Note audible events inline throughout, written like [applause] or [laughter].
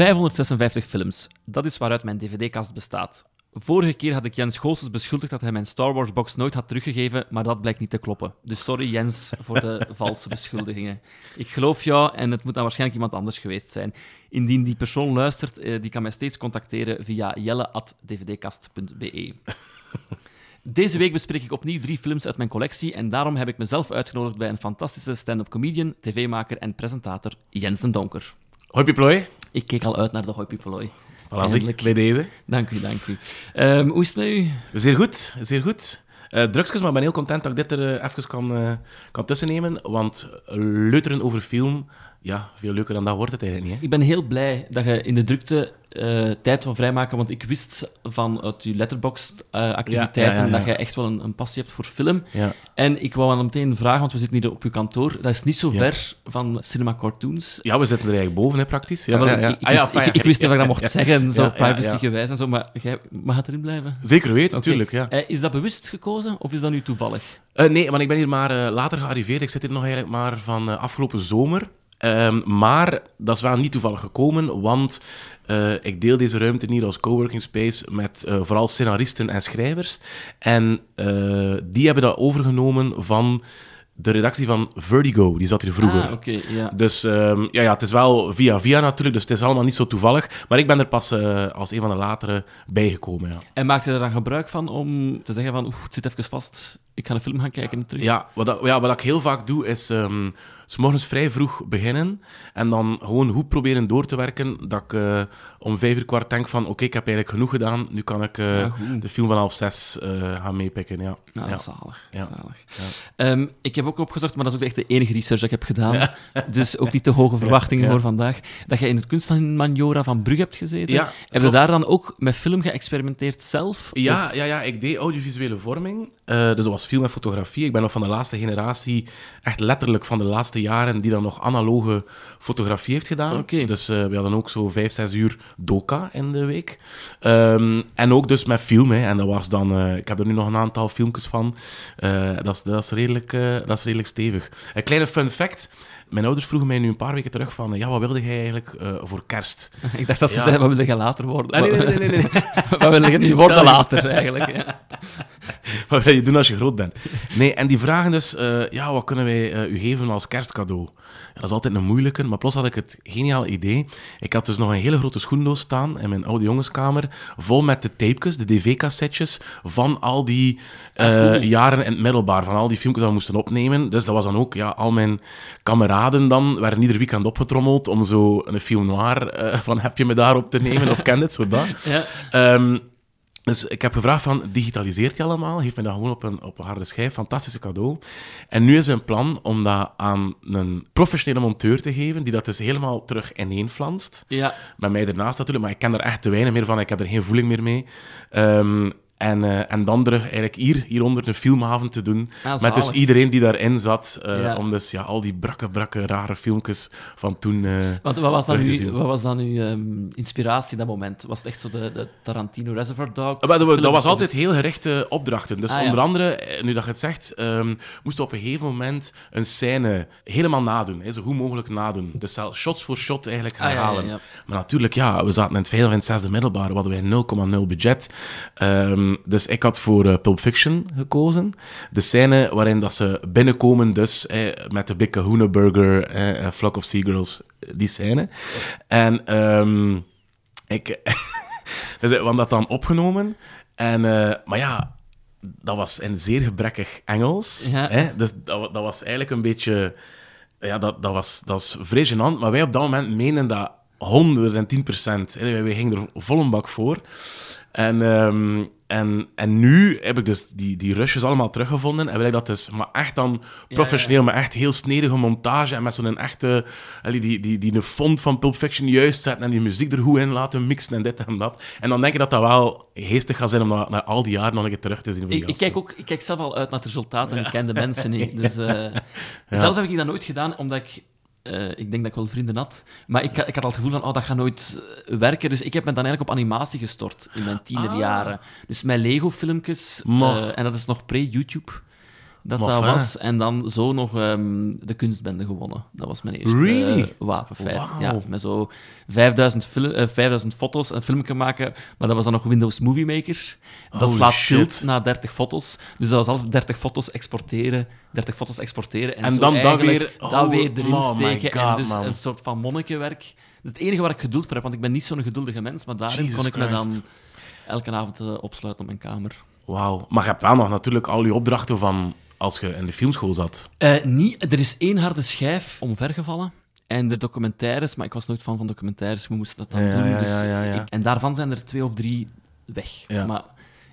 556 films. Dat is waaruit mijn dvd-kast bestaat. Vorige keer had ik Jens Goossens beschuldigd dat hij mijn Star Wars box nooit had teruggegeven, maar dat blijkt niet te kloppen. Dus sorry Jens voor de [laughs] valse beschuldigingen. Ik geloof jou en het moet dan waarschijnlijk iemand anders geweest zijn. Indien die persoon luistert, eh, die kan mij steeds contacteren via jelle.dvdkast.be. Deze week bespreek ik opnieuw drie films uit mijn collectie en daarom heb ik mezelf uitgenodigd bij een fantastische stand-up comedian, tv-maker en presentator Jens den Donker. Hoi Piplooi. Ik keek al uit naar de Hoi Pipeloi. Voilà, bij deze. Dank u, dank u. Ehm, hoe is het met u? Zeer goed, zeer goed. Eh drugsjes, maar ik ben heel content dat ik dit er eh, even kan, eh, kan tussennemen, want leuteren over film, ja, veel leuker dan dat wordt het eigenlijk niet. Hè? Ik ben heel blij dat je in de drukte eh, tijd van vrijmaken, want ik wist vanuit je letterboxd-activiteiten Ja, ja, ja, ja. dat je echt wel een, een passie hebt voor film. Ja. En ik wou dan meteen vragen, want we zitten hier op uw kantoor, dat is niet zo ver van Cinema Cartoons. ja, we zitten er eigenlijk boven, hè, praktisch. Ja. Ik, ik Ah, wist, ik, ik wist niet of ik dat mocht [laughs] zeggen, zo privacygewijs en zo, maar jij mag het erin blijven? Zeker weten, natuurlijk. Ja. Eh, is dat bewust gekozen of is dat nu toevallig? Eh, nee, maar ik ben hier maar later gearriveerd. Ik zit hier nog eigenlijk maar van afgelopen zomer. Ehm, maar dat is wel niet toevallig gekomen, want eh, ik deel deze ruimte hier als coworking space met eh, vooral scenaristen en schrijvers. En eh, die hebben dat overgenomen van de redactie van Vertigo. Die zat hier vroeger. Ah, ja. Dus ehm, ja, ja, het is wel via via natuurlijk, dus het is allemaal niet zo toevallig. Maar ik ben er pas als een van de latere bijgekomen. Ja. En maakt je er dan gebruik van om te zeggen van, oeh, het zit even vast, ik ga een film gaan kijken en terug? Ja, wat, dat- ja, wat ik heel vaak doe, is ehm, s morgens vrij vroeg beginnen en dan gewoon goed proberen door te werken, dat ik eh, om vijf uur kwart denk van, oké, ik heb eigenlijk genoeg gedaan, nu kan ik eh, Ja, de film van half zes eh, gaan meepikken. Ja. Nou, ja. zalig. Ja. zalig. Ehm, ik heb ook opgezocht, maar dat is ook echt de enige research dat ik heb gedaan. [laughs] Dus ook niet te hoge verwachtingen voor vandaag. Dat je in het kunstmanjora van Brugge hebt gezeten. Ja, heb je daar dan ook met film geëxperimenteerd zelf? Ja, Of- ja, ja, ik deed audiovisuele vorming. Dus dat was film en fotografie. Ik ben nog van de laatste generatie, echt letterlijk van de laatste jaren, die dan nog analoge fotografie heeft gedaan. Dus eh, we hadden ook zo vijf, zes uur doka in de week. Ehm, en ook dus met film. Hè. En dat was dan, eh, ik heb er nu nog een aantal filmpjes van. Eh, dat, is, dat, is redelijk, dat is redelijk stevig. Een kleine fun fact. Mijn ouders vroegen mij nu een paar weken terug van, ja, wat wilde jij eigenlijk eh, voor kerst? [laughs] Ik dacht dat ze Ja. zeiden, wat wil je later worden? Ah, nee, nee, nee, nee, nee. [laughs] wat wil je niet worden later, eigenlijk? Ja. [laughs] Wat wil je doen als je groot bent? Nee, en die vragen dus, eh, ja, wat kunnen wij eh, u geven als kerstcadeau? Dat is altijd een moeilijke, maar plots had ik het geniaal idee. Ik had dus nog een hele grote schoendoos staan in mijn oude jongenskamer, vol met de tapejes, de dv-cassettes, van al die eh, jaren in het middelbaar, van al die filmpjes dat we moesten opnemen. Dus dat was dan ook, ja, al mijn kameraden dan, werden ieder weekend opgetrommeld om zo een film noir eh, van heb je me daar op te nemen, of ken het, zo dat. [laughs] Ja. Ehm, dus ik heb gevraagd van, digitaliseert je allemaal? Geef me dat gewoon op een, op een harde schijf. Fantastische cadeau. En nu is mijn plan om dat aan een professionele monteur te geven, die dat dus helemaal terug ineenflanst. ja. Met mij ernaast natuurlijk, maar ik ken er echt te weinig meer van. Ik heb er geen voeling meer mee. Ehm, en, eh, en dan terug eigenlijk hier, hieronder een filmhaven te doen. Met dus iedereen die daarin zat. eh, Ja. Om dus ja, al die brakke, brakke, rare filmpjes van toen... eh, Want wat was dan, uw, wat was dan uw ehm, inspiratie dat moment? Was het echt zo de, de Tarantino Reservoir Dog? Maar dat, was altijd heel gerichte opdrachten. Dus Ah, ja. onder andere, nu dat je het zegt, ehm, moesten we op een gegeven moment een scène helemaal nadoen. Hè, zo goed mogelijk nadoen. Dus shots voor shot eigenlijk Ah, herhalen. Maar natuurlijk, ja, we zaten in het vijfde of in het zesde middelbaar. We hadden wij 0,0 budget. Ehm, dus ik had voor eh, Pulp Fiction gekozen. De scène waarin dat ze binnenkomen dus eh, met de Big Kahuna Burger, eh, Flock of Seagulls, die scène. En ehm, ik... [laughs] Dus we hadden dat dan opgenomen. En, eh, maar ja, dat was in zeer gebrekkig Engels. Ja. Hè? Dus dat, dat was eigenlijk een beetje... Ja, dat, dat, was, dat was gênant. Maar wij op dat moment meenden dat 110 procent. Wij, wij gingen er vol een bak voor. En, ehm, en, en nu heb ik dus die, die rushes allemaal teruggevonden. En wil ik dat dus, maar echt dan professioneel, maar echt heel snedige montage. En met zo'n echte, allee, die, die, die een font van Pulp Fiction juist zetten. En die muziek er goed in laten mixen en dit en dat. En dan denk ik dat dat wel geestig gaat zijn om dat na al die jaren nog een keer terug te zien. voor die Ik, kijk ook, ik kijk zelf al uit naar het resultaat en ik ken de mensen niet. Dus, eh, [laughs] Zelf heb ik dat nooit gedaan, omdat ik... eh, ik denk dat ik wel vrienden had. Maar ik, ik had al het gevoel van, oh, dat gaat nooit eh, werken. Dus ik heb me dan eigenlijk op animatie gestort in mijn tienerjaren. Dus mijn Lego-filmpjes, eh, en dat is nog pre-YouTube. Dat Maar dat fijn. was. En dan zo nog ehm, de kunstbende gewonnen. Dat was mijn eerste Really? eh, wapenfeit. Ja, met zo 5000, fil- eh, 5000 foto's, een filmpje maken. Maar dat was dan nog Windows Movie Maker. Dat Holy slaat shit. tilt na 30 foto's. Dus dat was altijd 30 foto's exporteren, 30 foto's exporteren. En, En zo dan dat eigenlijk weer- dat oh, weer erin oh steken. God, en dus man. een soort van monnikenwerk. Dat is het enige waar ik geduld voor heb, want ik ben niet zo'n geduldige mens. Maar daarin Jesus kon ik me dan elke avond eh, opsluiten op mijn kamer. Wauw. Maar je hebt wel nog natuurlijk al je opdrachten van als je in de filmschool zat. Eh, niet, er is één harde schijf omvergevallen. En de documentaires, maar ik was nooit fan van documentaires, we moesten dat dan Ja, doen. dus ja, ja, ja. Ik, en daarvan zijn er twee of drie weg. Maar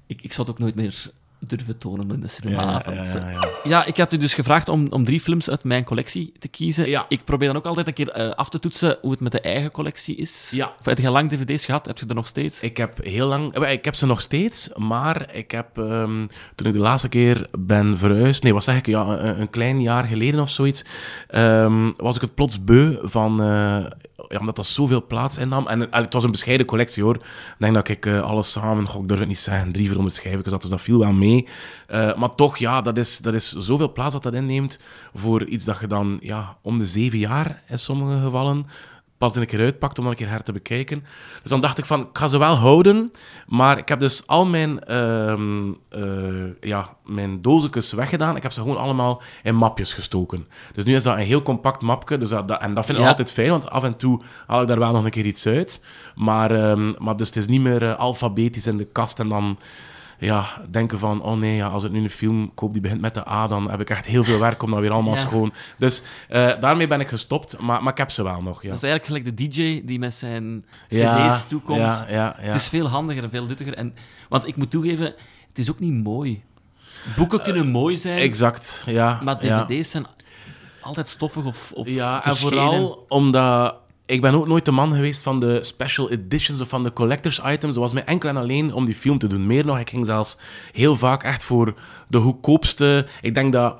ik, ik zou het ook nooit meer durven tonen in de Ja, cinemaavond. ja, ja, ja. Ja, ik had u dus gevraagd om, om drie films uit mijn collectie te kiezen. Ja. Ik probeer dan ook altijd een keer eh, af te toetsen hoe het met de eigen collectie is. Ja. Of heb je lang dvd's gehad? Heb je er nog steeds? Ik heb heel lang... Ik heb ze nog steeds, maar ik heb... ehm, toen ik de laatste keer ben verhuisd... Nee, wat zeg ik? Ja, een, een klein jaar geleden of zoiets... ehm, was ik het plots beu van... eh, ja, omdat dat zoveel plaats innam. En eh, het was een bescheiden collectie, hoor. Ik denk dat ik eh, alles samen... Goh, ik durf het niet zeggen. Drie, 400 schijven had, dus dat viel wel mee. Eh, maar toch, ja, dat is, dat is zoveel plaats dat dat inneemt voor iets dat je dan ja, om de zeven jaar, in sommige gevallen pas een keer uitpakt om een keer her te bekijken. Dus dan dacht ik van, ik ga ze wel houden, maar ik heb dus al mijn, eh, ja, mijn doosjes weggedaan. Ik heb ze gewoon allemaal in mapjes gestoken. Dus nu is dat een heel compact mapje, dus dat, dat- en dat vind ik Ja. altijd fijn, want af en toe haal ik daar wel nog een keer iets uit. Maar, ehm, maar dus het is niet meer eh, alfabetisch in de kast en dan ja, denken van, oh nee, ja, als ik nu een film koop die begint met de A, dan heb ik echt heel veel werk om dat weer allemaal Ja. schoon. Dus eh, daarmee ben ik gestopt, maar, maar ik heb ze wel nog, ja. Dat is eigenlijk gelijk de DJ die met zijn cd's toekomt. Ja, ja, ja. Het is veel handiger en veel nuttiger. En, want ik moet toegeven, het is ook niet mooi. Boeken kunnen mooi zijn, Exact, ja. maar dvd's zijn altijd stoffig of, of Ja, en vooral omdat... Ik ben ook nooit de man geweest van de special editions of van de collectors items. Dat was mij enkel en alleen om die film te doen. Meer nog, ik ging zelfs heel vaak echt voor de goedkoopste... Ik denk dat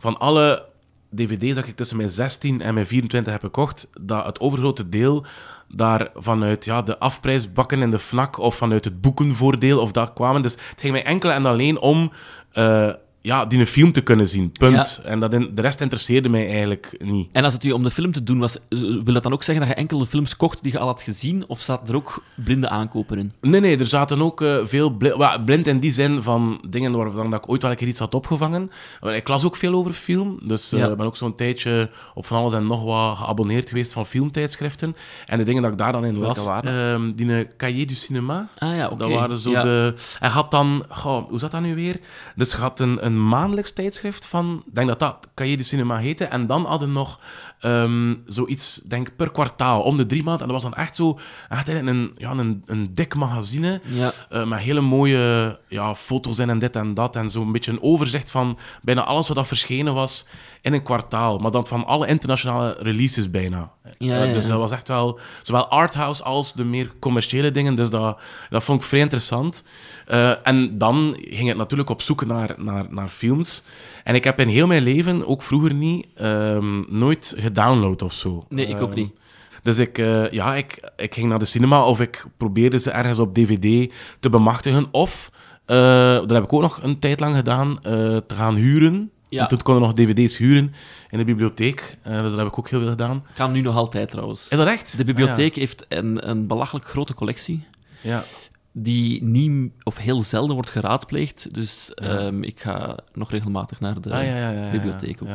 van alle dvd's dat ik tussen mijn 16 en mijn 24 heb gekocht, dat het overgrote deel daar vanuit ja, de afprijsbakken in de FNAC of vanuit het boekenvoordeel of dat kwamen. Dus het ging mij enkel en alleen om eh, ja, die een film te kunnen zien. Punt. En dat in, de rest interesseerde mij eigenlijk niet. En als het u om de film te doen was, eh, wil dat dan ook zeggen dat je enkel de films kocht die je al had gezien? Of zaten er ook blinde aankopen in? Nee, nee, er zaten ook eh, veel bli- wa- blind in die zin van dingen waarvan dat ik ooit wel een keer iets had opgevangen. Ik las ook veel over film, dus eh, Ja. ik ben ook zo'n tijdje op van alles en nog wat geabonneerd geweest van filmtijdschriften. En de dingen dat ik daar dan in las, ehm, die een Cahiers du Cinema, Ah ja, oké. dat waren zo Ja. de... En had dan... Goh, hoe zat dat nu weer? Dus je had een, een maandelijks tijdschrift van... Ik denk dat dat Cahiers du Cinema heette. En dan hadden nog ehm, zoiets, denk per kwartaal, om de drie maanden. En dat was dan echt zo... Echt een, ja, een, een dik magazine. Ja. eh, met hele mooie ja, foto's in en dit en dat. En zo'n beetje een overzicht van bijna alles wat dat verschenen was in een kwartaal. Maar dan van alle internationale releases bijna. Ja, Eh, dus dat was echt wel zowel arthouse als de meer commerciële dingen. Dus dat, dat vond ik vrij interessant. Eh, en dan ging het natuurlijk op zoek naar, naar, naar films. En ik heb in heel mijn leven, ook vroeger niet, ehm, nooit gedownload of zo. Nee, ik ook Ehm, niet. Dus ik, eh, ja, ik, ik ging naar de cinema of ik probeerde ze ergens op DVD te bemachtigen. Of, eh, dat heb ik ook nog een tijd lang gedaan, eh, te gaan huren. Ja. En toen konden we nog DVD's huren in de bibliotheek. Dus dat heb ik ook heel veel gedaan. Kan nu nog altijd trouwens. Is dat echt? De bibliotheek heeft een, een belachelijk grote collectie. Ah, ja. Die niet of heel zelden wordt geraadpleegd. Dus ehm, ik ga nog regelmatig naar de Ah, bibliotheek ook.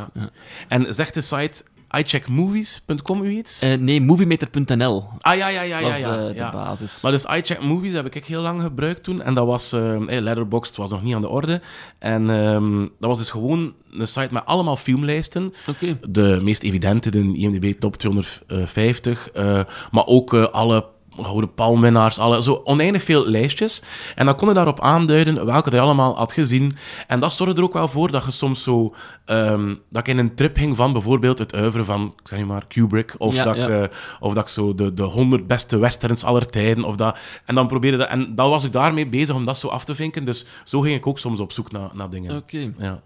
En zegt de site iCheckMovies.com u iets? Eh, nee, moviemeter.nl ah, ja, ja, ja, ja. was ja, de basis. Maar dus iCheck Movies heb ik heel lang gebruikt toen. En dat was... eh eh, Letterboxd was nog niet aan de orde. En ehm, dat was dus gewoon een site met allemaal filmlijsten. Oké. De meest evidente, de IMDb Top 250. eh, maar ook alle gouden palmwinnaars, alle, zo oneindig veel lijstjes. En dan kon je daarop aanduiden welke je allemaal had gezien. En dat zorgde er ook wel voor dat je soms zo... ehm, dat ik in een trip ging van bijvoorbeeld het uiveren van, ik zeg maar, Kubrick. Of, Ja, dat, ja. Ik, eh, of dat ik zo de, de 100 beste westerns aller tijden. Of dat, en dan probeerde dat... En dan was ik daarmee bezig om dat zo af te vinken. Dus zo ging ik ook soms op zoek naar, naar dingen. Oké. Ja.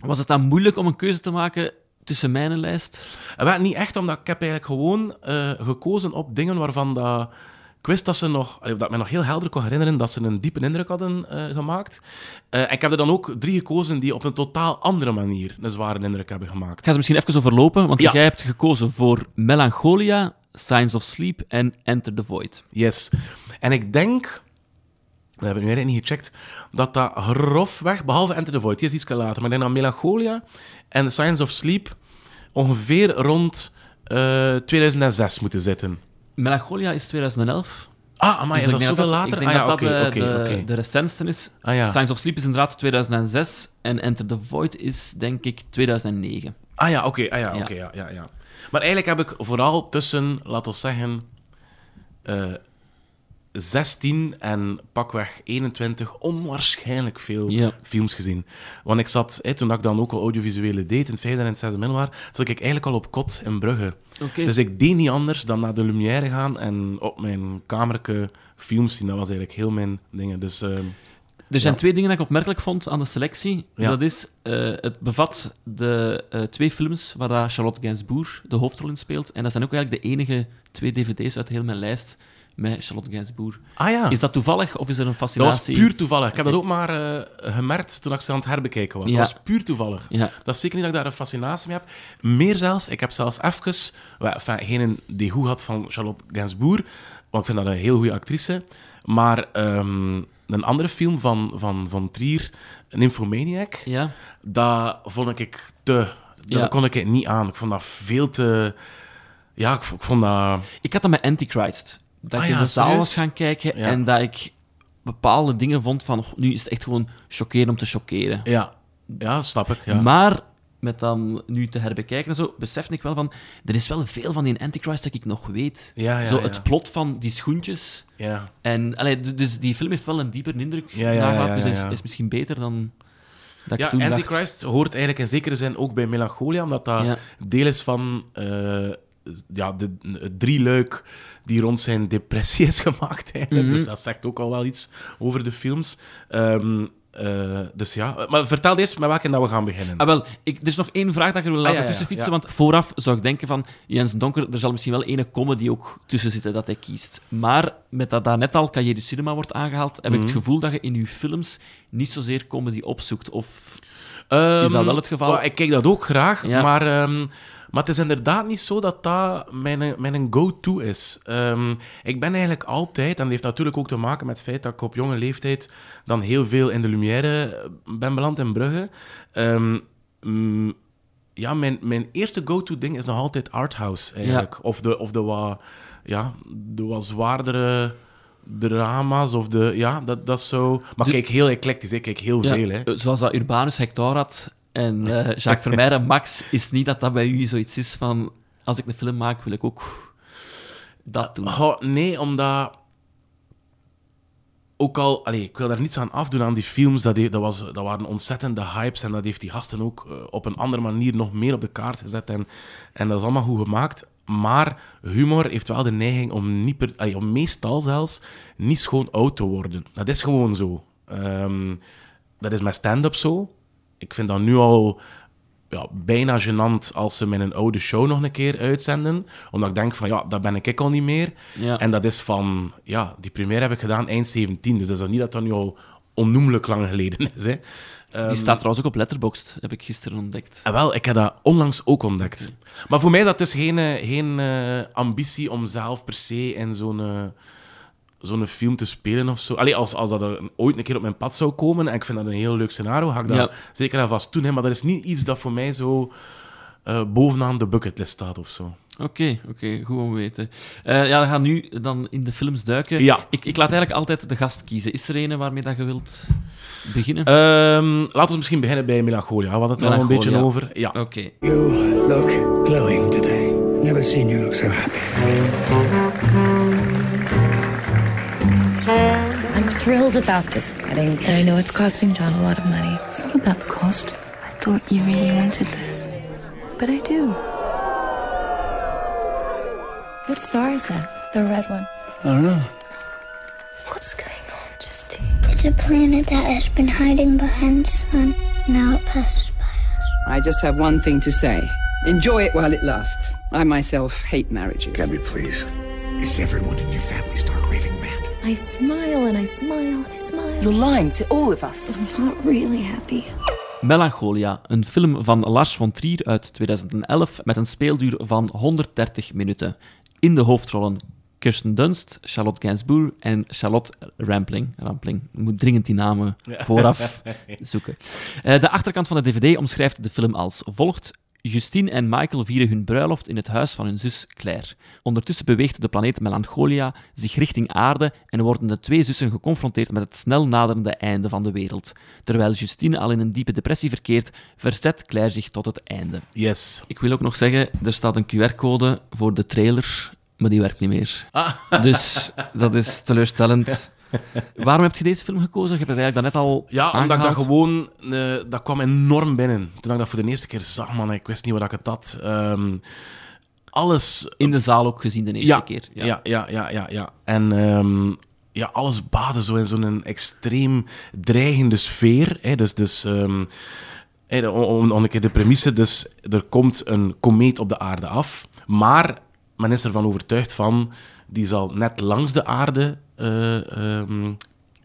Was het dan moeilijk om een keuze te maken tussen mijn lijst? Wel, niet echt, omdat ik heb eigenlijk gewoon eh, gekozen op dingen waarvan dat ik wist dat ze nog, dat ik me nog heel helder kon herinneren dat ze een diepe indruk hadden eh, gemaakt. Eh, en ik heb er dan ook drie gekozen die op een totaal andere manier een zware indruk hebben gemaakt. Ik ga ze misschien even overlopen, want Ja. jij hebt gekozen voor Melancholia, Signs of Sleep en Enter the Void. Yes. En ik denk, dat heb ik nu eigenlijk niet gecheckt, dat dat grofweg, behalve Enter the Void, die is iets later, maar ik denk dat Melancholia en Signs of Sleep ongeveer rond eh, 2006 moeten zitten. Melancholia is 2011. Ah, maar Dus is dat zoveel dat- later? Ik denk ah, ja, dat dat de, recentste is. Ah, ja. Signs of Sleep is inderdaad 2006 en Enter the Void is denk ik 2009. Ah ja, oké, ah, ja, Ja. oké, ja, ja, ja. Maar eigenlijk heb ik vooral tussen, laten we zeggen, eh 16 en pakweg 21 onwaarschijnlijk veel Ja. films gezien. Want ik zat, toen ik dan ook al audiovisuele deed, in het vijfde en het zesde middelbaar, zat ik eigenlijk al op kot in Brugge. Dus ik deed niet anders dan naar de Lumière gaan en op mijn kamerke films zien. Dat was eigenlijk heel mijn dingen. Dus ehm, Er zijn Ja. twee dingen dat ik opmerkelijk vond aan de selectie. Ja. Dat is, eh, het bevat de eh, twee films waar Charlotte Gainsbourg de hoofdrol in speelt. En dat zijn ook eigenlijk de enige twee dvd's uit heel mijn lijst met Charlotte Gainsbourg. ah ja. Is dat toevallig of is er een Dat fascinatie? was puur toevallig. Ik heb dat ook maar eh, gemerkt toen ik ze aan het herbekijken was. Ja. Dat was puur toevallig. Ja, Dat is zeker niet dat ik daar een fascinatie mee heb. Meer zelfs, ik heb zelfs even... Enfin, geen die goed had van Charlotte Gainsbourg, want ik vind dat een heel goede actrice. Maar ehm, een andere film van, van, van Trier, Nymphomaniac, ja. dat vond ik te... Dat Ja. kon ik niet aan. Ik vond dat veel te... Ja, ik, ik vond dat... Ik had dat met Antichrist. Dat Ah ik in de zaal was gaan kijken en dat ik bepaalde dingen vond van, nu is het echt gewoon chockeren om te chockeren. Ja, ja snap ik. Ja. Maar met dan nu te herbekijken en zo, besefte ik wel van, er is wel veel van die Antichrist dat ik nog weet. Ja, ja, zo het plot van die schoentjes. ja. En, allee, dus die film heeft wel een dieper indruk Ja, dus is, is misschien beter dan dat Ja, dacht. Antichrist hoort eigenlijk in zekere zin ook bij Melancholia, omdat dat deel is van eh, ja, de, het drieluik die rond zijn depressie is gemaakt. Eigenlijk. Mhm. Dus dat zegt ook al wel iets over de films. Ehm, eh, dus ja, maar vertel eerst met welke dat we gaan beginnen. Ah, wel, ik, er is nog één vraag dat ik er wil laten Ah, ja, ja, tussen fietsen, ja. want vooraf zou ik denken van Jens Donker, er zal misschien wel ene comedy ook tussen zitten dat hij kiest. Maar met dat daarnet al Cahiers du Cinema wordt aangehaald, heb ik Mhm. het gevoel dat je in je films niet zozeer comedy opzoekt. Of Ehm, is dat wel het geval? ik kijk dat ook graag, maar, ehm, maar het is inderdaad niet zo dat dat mijn, mijn go-to is. Ehm, ik ben eigenlijk altijd, en dat heeft natuurlijk ook te maken met het feit dat ik op jonge leeftijd dan heel veel in de Lumière ben beland in Brugge. Ehm, mm, ja, mijn, mijn eerste go-to ding is nog altijd arthouse, eigenlijk. Of, de, of de, wat, ja, de wat zwaardere drama's, of de... Ja, dat, dat zo... Maar De- kijk, heel eclectisch, ik kijk heel ja, veel, hè. eh, zoals dat Urbanus Hector had en eh, Jacques Vermeijden Max, is niet dat dat bij u zoiets is van als ik een film maak, wil ik ook dat doen. Nee, omdat... Ook al... Allee, ik wil daar niets aan afdoen aan die films. Dat, dat, was, dat waren ontzettende hypes. En dat heeft die gasten ook eh, op een andere manier nog meer op de kaart gezet. En, en dat is allemaal goed gemaakt. Maar humor heeft wel de neiging om, niet per, allee, om meestal zelfs niet schoon oud te worden. Dat is gewoon zo. Ehm, dat is met stand-up zo. Ik vind dat nu al ja, bijna gênant als ze mijn oude show nog een keer uitzenden. Omdat ik denk van, ja, dat ben ik al niet meer. Ja. En dat is van, ja, die première heb ik gedaan eind 17. Dus dat is niet dat dat nu al onnoemelijk lang geleden is. Hè. Ehm, Die staat trouwens ook op Letterboxd, heb ik gisteren ontdekt. en wel, ik heb dat onlangs ook ontdekt. Maar voor mij is dat dus geen, eh, geen eh, ambitie om zelf per se in zo'n eh, zo'n film te spelen of zo. Allee, als, als dat er ooit een keer op mijn pad zou komen en ik vind dat een heel leuk scenario, ga ik dat Ja. zeker alvast doen. Hè, maar dat is niet iets dat voor mij zo eh, bovenaan de bucketlist staat of zo. Oké, oké, goed om te weten. Eh, ja, we gaan nu dan in de films duiken. Ja. Ik, ik laat eigenlijk altijd de gast kiezen. Is er een waarmee dat je wilt beginnen? Ehm, laten we misschien beginnen bij Melancholia. We hadden het er al een beetje over. Ja. Oké. You look glowing today. Never seen you look so happy. Thrilled about this wedding, and I know it's costing John a lot of money. It's not about the cost. I thought you really wanted this. But I do. What star is that? The red one. I don't know. What's going on, Justine? It's a planet that has been hiding behind the sun. Now it passes by us. I just have one thing to say. Enjoy it while it lasts. I myself hate marriages. Gabby, please. Is everyone in your family start raving mad? I smile and I smile and I smile. You're lying to all of us. I'm not really happy. Melancholia, een film van Lars von Trier uit 2011 met een speelduur van 130 minuten. In de hoofdrollen Kirsten Dunst, Charlotte Gainsbourg en Charlotte Rampling. Rampling. Ik moet dringend die namen vooraf [laughs] zoeken. Eh, de achterkant van de dvd omschrijft de film als volgt. Justine en Michael vieren hun bruiloft in het huis van hun zus Claire. Ondertussen beweegt de planeet Melancholia zich richting aarde en worden de twee zussen geconfronteerd met het snel naderende einde van de wereld. Terwijl Justine al in een diepe depressie verkeert, verzet Claire zich tot het einde. Yes. Ik wil ook nog zeggen, er staat een QR-code voor de trailer, maar die werkt niet meer. Dus dat is teleurstellend. [laughs] Waarom heb je deze film gekozen? Je hebt het eigenlijk daarnet al Ja, omdat ik dat gewoon... eh, dat kwam enorm binnen. Toen ik dat voor de eerste keer zag, man, ik wist niet wat ik het had. Ehm, alles... In de zaal ook gezien de eerste ja, keer. Ja, ja, ja, ja. ja. En ehm, ja, alles baden zo in zo'n extreem dreigende sfeer. Hè. Dus... dus ehm, om een keer de premisse, dus er komt een komeet op de aarde af, maar men is ervan overtuigd van, die zal net langs de aarde eh, ehm,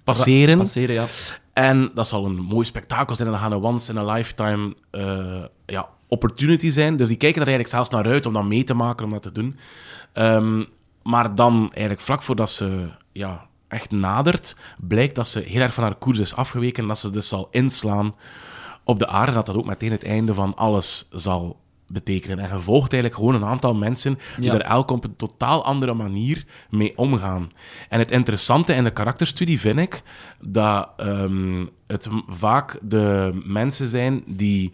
passeren. Passeren, ja. En dat zal een mooi spektakel zijn en dat gaat een once in a lifetime eh, ja, opportunity zijn. Dus die kijken er eigenlijk zelfs naar uit om dat mee te maken, om dat te doen. Ehm, maar dan eigenlijk vlak voordat ze ja, echt nadert, blijkt dat ze heel erg van haar koers is afgeweken en dat ze dus zal inslaan op de aarde. Dat dat ook meteen het einde van alles zal betekenen. En je volgt eigenlijk gewoon een aantal mensen die Ja. er elk op een totaal andere manier mee omgaan. En het interessante in de karakterstudie vind ik dat ehm, het vaak de mensen zijn die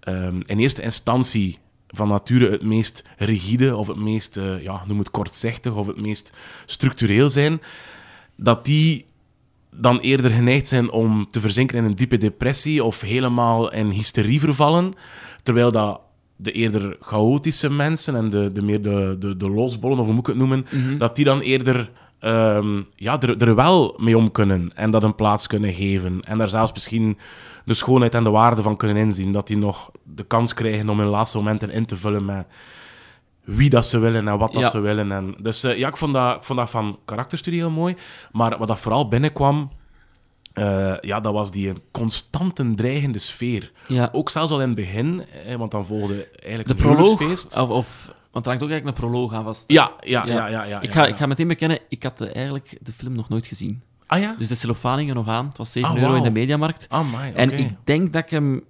ehm, in eerste instantie van nature het meest rigide of het meest, eh, ja, noem het kortzichtig of het meest structureel zijn, dat die dan eerder geneigd zijn om te verzinken in een diepe depressie of helemaal in hysterie vervallen. Terwijl dat de eerder chaotische mensen en de, de meer de, de, de losbollen, of hoe moet ik het noemen, dat die dan eerder ehm, ja, er, er wel mee om kunnen en dat een plaats kunnen geven. En daar zelfs misschien de schoonheid en de waarde van kunnen inzien. Dat die nog de kans krijgen om hun laatste momenten in te vullen met wie dat ze willen en wat dat Ja. ze willen. En, dus eh, ja, ik vond, dat, ik vond dat van karakterstudie heel mooi. Maar wat dat vooral binnenkwam, eh, ja, dat was die constante dreigende sfeer. Ja. Ook zelfs al in het begin, eh, want dan volgde eigenlijk De een proloog, huwelijksfeest. of, of, want er hangt ook eigenlijk een proloog aan vast. Ja, ja, ja, ja. ja, ik, ga, ik ga meteen bekennen, ik had eh, eigenlijk de film nog nooit gezien. Ah ja? Dus de cellophane nog aan. Het was 7 Ah, euro in de mediamarkt. Ah, my, oké. En ik denk dat ik hem...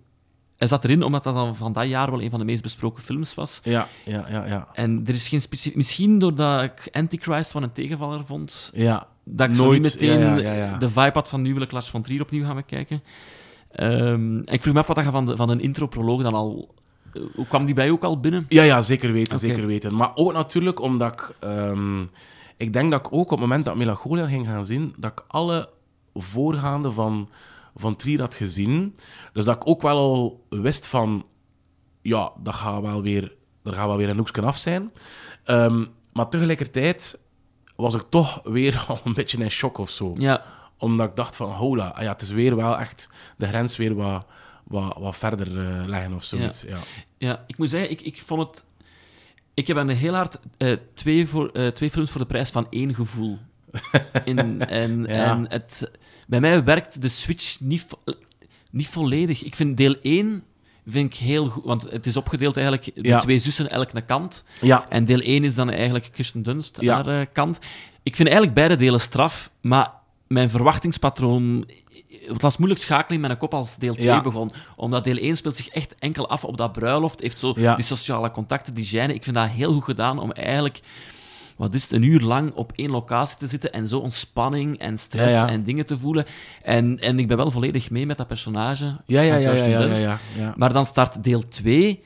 Hij zat erin omdat dat dan van dat jaar wel een van de meest besproken films was. Ja, ja, ja, ja. En er is geen specifiek... Misschien doordat ik Antichrist van een tegenvaller vond, Ja, dat ik Nooit, niet meteen ja, ja, ja, ja. de vibe had van nu wil ik Lars van Trier opnieuw gaan bekijken. Ehm, en ik vroeg me af wat je van, de, van een intro-proloog dan al... eh, Hoe kwam die bij ook al binnen? Ja, ja, zeker weten, zeker weten. Maar ook natuurlijk omdat ik... ehm, ik denk dat ik ook op het moment dat Melancholia ging gaan zien, dat ik alle voorgaande van, van Trier had gezien. Dus dat ik ook wel al wist van... Ja, dat gaat wel weer, er gaat wel weer een hoekje af zijn. Ehm, maar tegelijkertijd was ik toch weer [laughs] al een beetje in shock of zo Ja, omdat ik dacht van, hola, ah ja, het is weer wel echt de grens weer wat, wat, wat verder eh, leggen of zoiets. Ja. ja, ik moet zeggen, ik, ik vond het... Ik heb aan de heel hard eh, twee, voor, eh, twee films voor de prijs van één gevoel. [laughs] In, en, Ja. en het, bij mij werkt de switch niet, niet volledig. Ik vind deel 1 vind ik heel goed, want het is opgedeeld eigenlijk, de Ja. twee zussen elk een kant. Ja. En deel 1 is dan eigenlijk Kirsten Dunst, Ja. haar eh, kant. Ik vind eigenlijk beide delen straf, maar mijn verwachtingspatroon... Het was moeilijk schakelen in mijn kop als deel 2 Ja. begon. Omdat deel 1 speelt zich echt enkel af op dat bruiloft. Heeft zo die sociale contacten, die gêne. Ik vind dat heel goed gedaan om eigenlijk... Wat is het, een uur lang op één locatie te zitten en zo ontspanning en stress Ja, en dingen te voelen. En, en ik ben wel volledig mee met dat personage. Ja, ja, ja, ja, ja. Maar dan start deel 2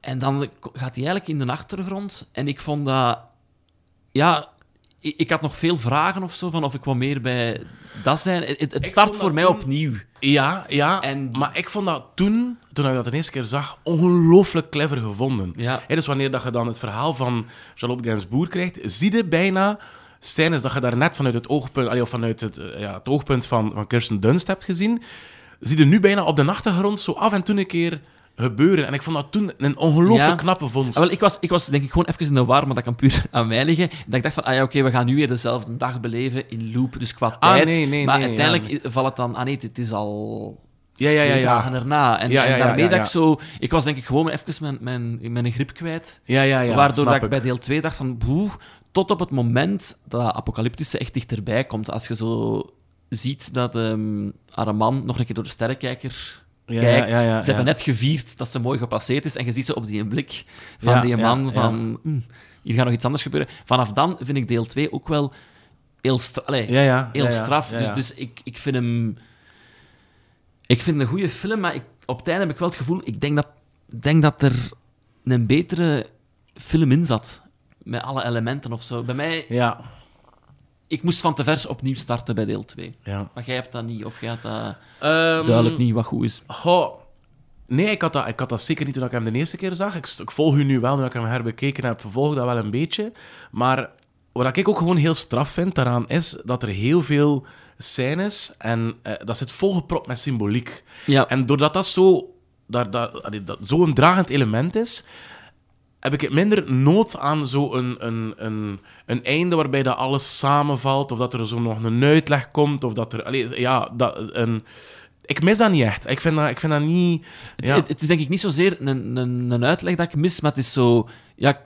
en dan gaat hij eigenlijk in de achtergrond. En ik vond dat... Ja, ik, ik had nog veel vragen of zo, van of ik wat meer bij dat zijn. Het, start voor mij toen- opnieuw. Ja, ja. En- maar ik vond dat toen, toen ik dat de eerste keer zag, ongelooflijk clever gevonden. Ja. Dus wanneer dat je dan het verhaal van Charlotte Gainsbourg krijgt, zie je bijna scènes dat je daar net vanuit het oogpunt, allee, of vanuit het, eh, ja, het oogpunt van, van Kirsten Dunst hebt gezien, zie je nu bijna op de achtergrond zo af en toe een keer gebeuren. En ik vond dat toen een ongelooflijk Ja. knappe vondst. Ah, wel, ik, was, ik was denk ik gewoon even in de war, maar dat kan puur [laughs] aan mij liggen. Dat ik dacht van, ah ja, oké, we gaan nu weer dezelfde dag beleven in loop, dus qua Ah, tijd. nee, nee, maar nee, uiteindelijk ja, valt het dan, ah nee, het is al ja, ja, ja, twee ja. dagen erna. En, Ja, ja, en daarmee dat ik zo... Ik was denk ik gewoon even mijn, mijn, mijn grip kwijt. Ja, ja, ja. waardoor dat ik bij deel 2 dacht van, boe, tot op het moment dat Apocalyptische echt dichterbij komt. Als je zo ziet dat ehm haar man nog een keer door de sterrenkijker kijkt. ja, ja, ja, ze hebben net gevierd dat ze mooi gepasseerd is en je ziet ze op die blik van die man van... "Hm, hier gaat nog iets anders gebeuren. Vanaf dan vind ik deel 2 ook wel heel, stra- allee, heel straf. Dus, dus ik, ik vind hem... Ik vind het een goede film, maar ik, op het einde heb ik wel het gevoel... Ik denk dat, denk dat er een betere film in zat. Met alle elementen of zo. Bij mij... Ja, Ik moest van te vers opnieuw starten bij deel 2. ja. Maar jij hebt dat niet, of jij had dat Ehm, duidelijk niet wat goed is. Goh, nee, ik had, dat, ik had dat zeker niet toen ik hem de eerste keer zag. Ik, volg u nu wel, nu ik hem herbekeken heb, volg dat wel een beetje. Maar wat ik ook gewoon heel straf vind daaraan, is dat er heel veel scènes en eh, dat zit volgepropt met symboliek. Ja. En doordat dat zo daar, daar, allee, dat zo'n dragend element is, heb ik het minder nood aan zo'n een, een, een, een einde waarbij dat alles samenvalt, of dat er zo nog een uitleg komt, of dat er... Allee, ja, dat, een, ik mis dat niet echt. Ik vind dat, ik vind dat niet... Ja, Het, het is denk ik niet zozeer een, een, een uitleg dat ik mis, maar het is zo... Ja,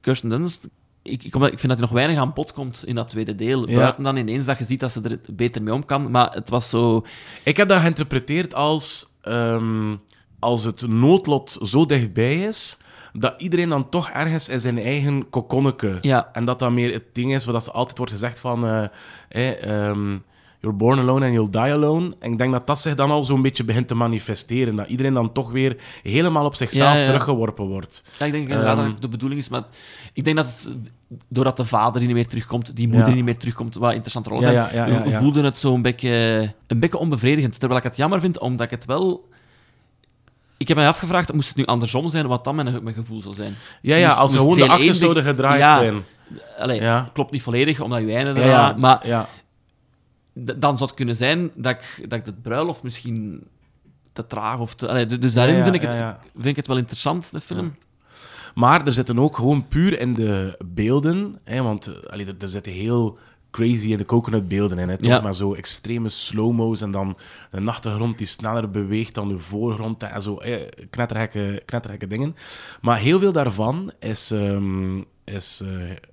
Kirsten Dunst... Ik, vind dat hij nog weinig aan bod komt in dat tweede deel. Ja. Buiten dan ineens dat je ziet dat ze er beter mee om kan. Maar het was zo... ik heb dat geïnterpreteerd als... ehm, als het noodlot zo dichtbij is, dat iedereen dan toch ergens in zijn eigen kokonneke... Ja. En dat dat meer het ding is, wat dat altijd wordt gezegd van... eh, eh, ehm, you're born alone and you'll die alone. En ik denk dat dat zich dan al zo'n beetje begint te manifesteren. Dat iedereen dan toch weer helemaal op zichzelf Ja, ja. teruggeworpen wordt. Ja, ik denk inderdaad Ehm. dat het de bedoeling is, maar ik denk dat het, doordat de vader niet meer terugkomt, die moeder Ja. niet meer terugkomt, wat interessante rol zijn, voelde het zo een beetje, een beetje onbevredigend. Terwijl ik het jammer vind, omdat ik het wel... Ik heb mij afgevraagd, moest het nu andersom zijn, wat dan mijn, mijn gevoel zou zijn? Ja, ja Moest- als moest gewoon de zich- zouden gedraaid Ja, zijn. Allee, Ja. klopt niet volledig, omdat je einde Ja, Maar dan zou het kunnen zijn dat ik, dat ik de bruiloft misschien te traag of te... Allee, dus daarin vind, ik het, vind ik het wel interessant, de film. Maar er zitten ook gewoon puur in de beelden, hè, want allee, er, er zitten heel crazy in de coconut beelden in, hè, toch? Ja. maar zo extreme slow-mo's en dan de achtergrond die sneller beweegt dan de voorgrond en zo eh, dingen. Maar heel veel daarvan is, ehm, is eh,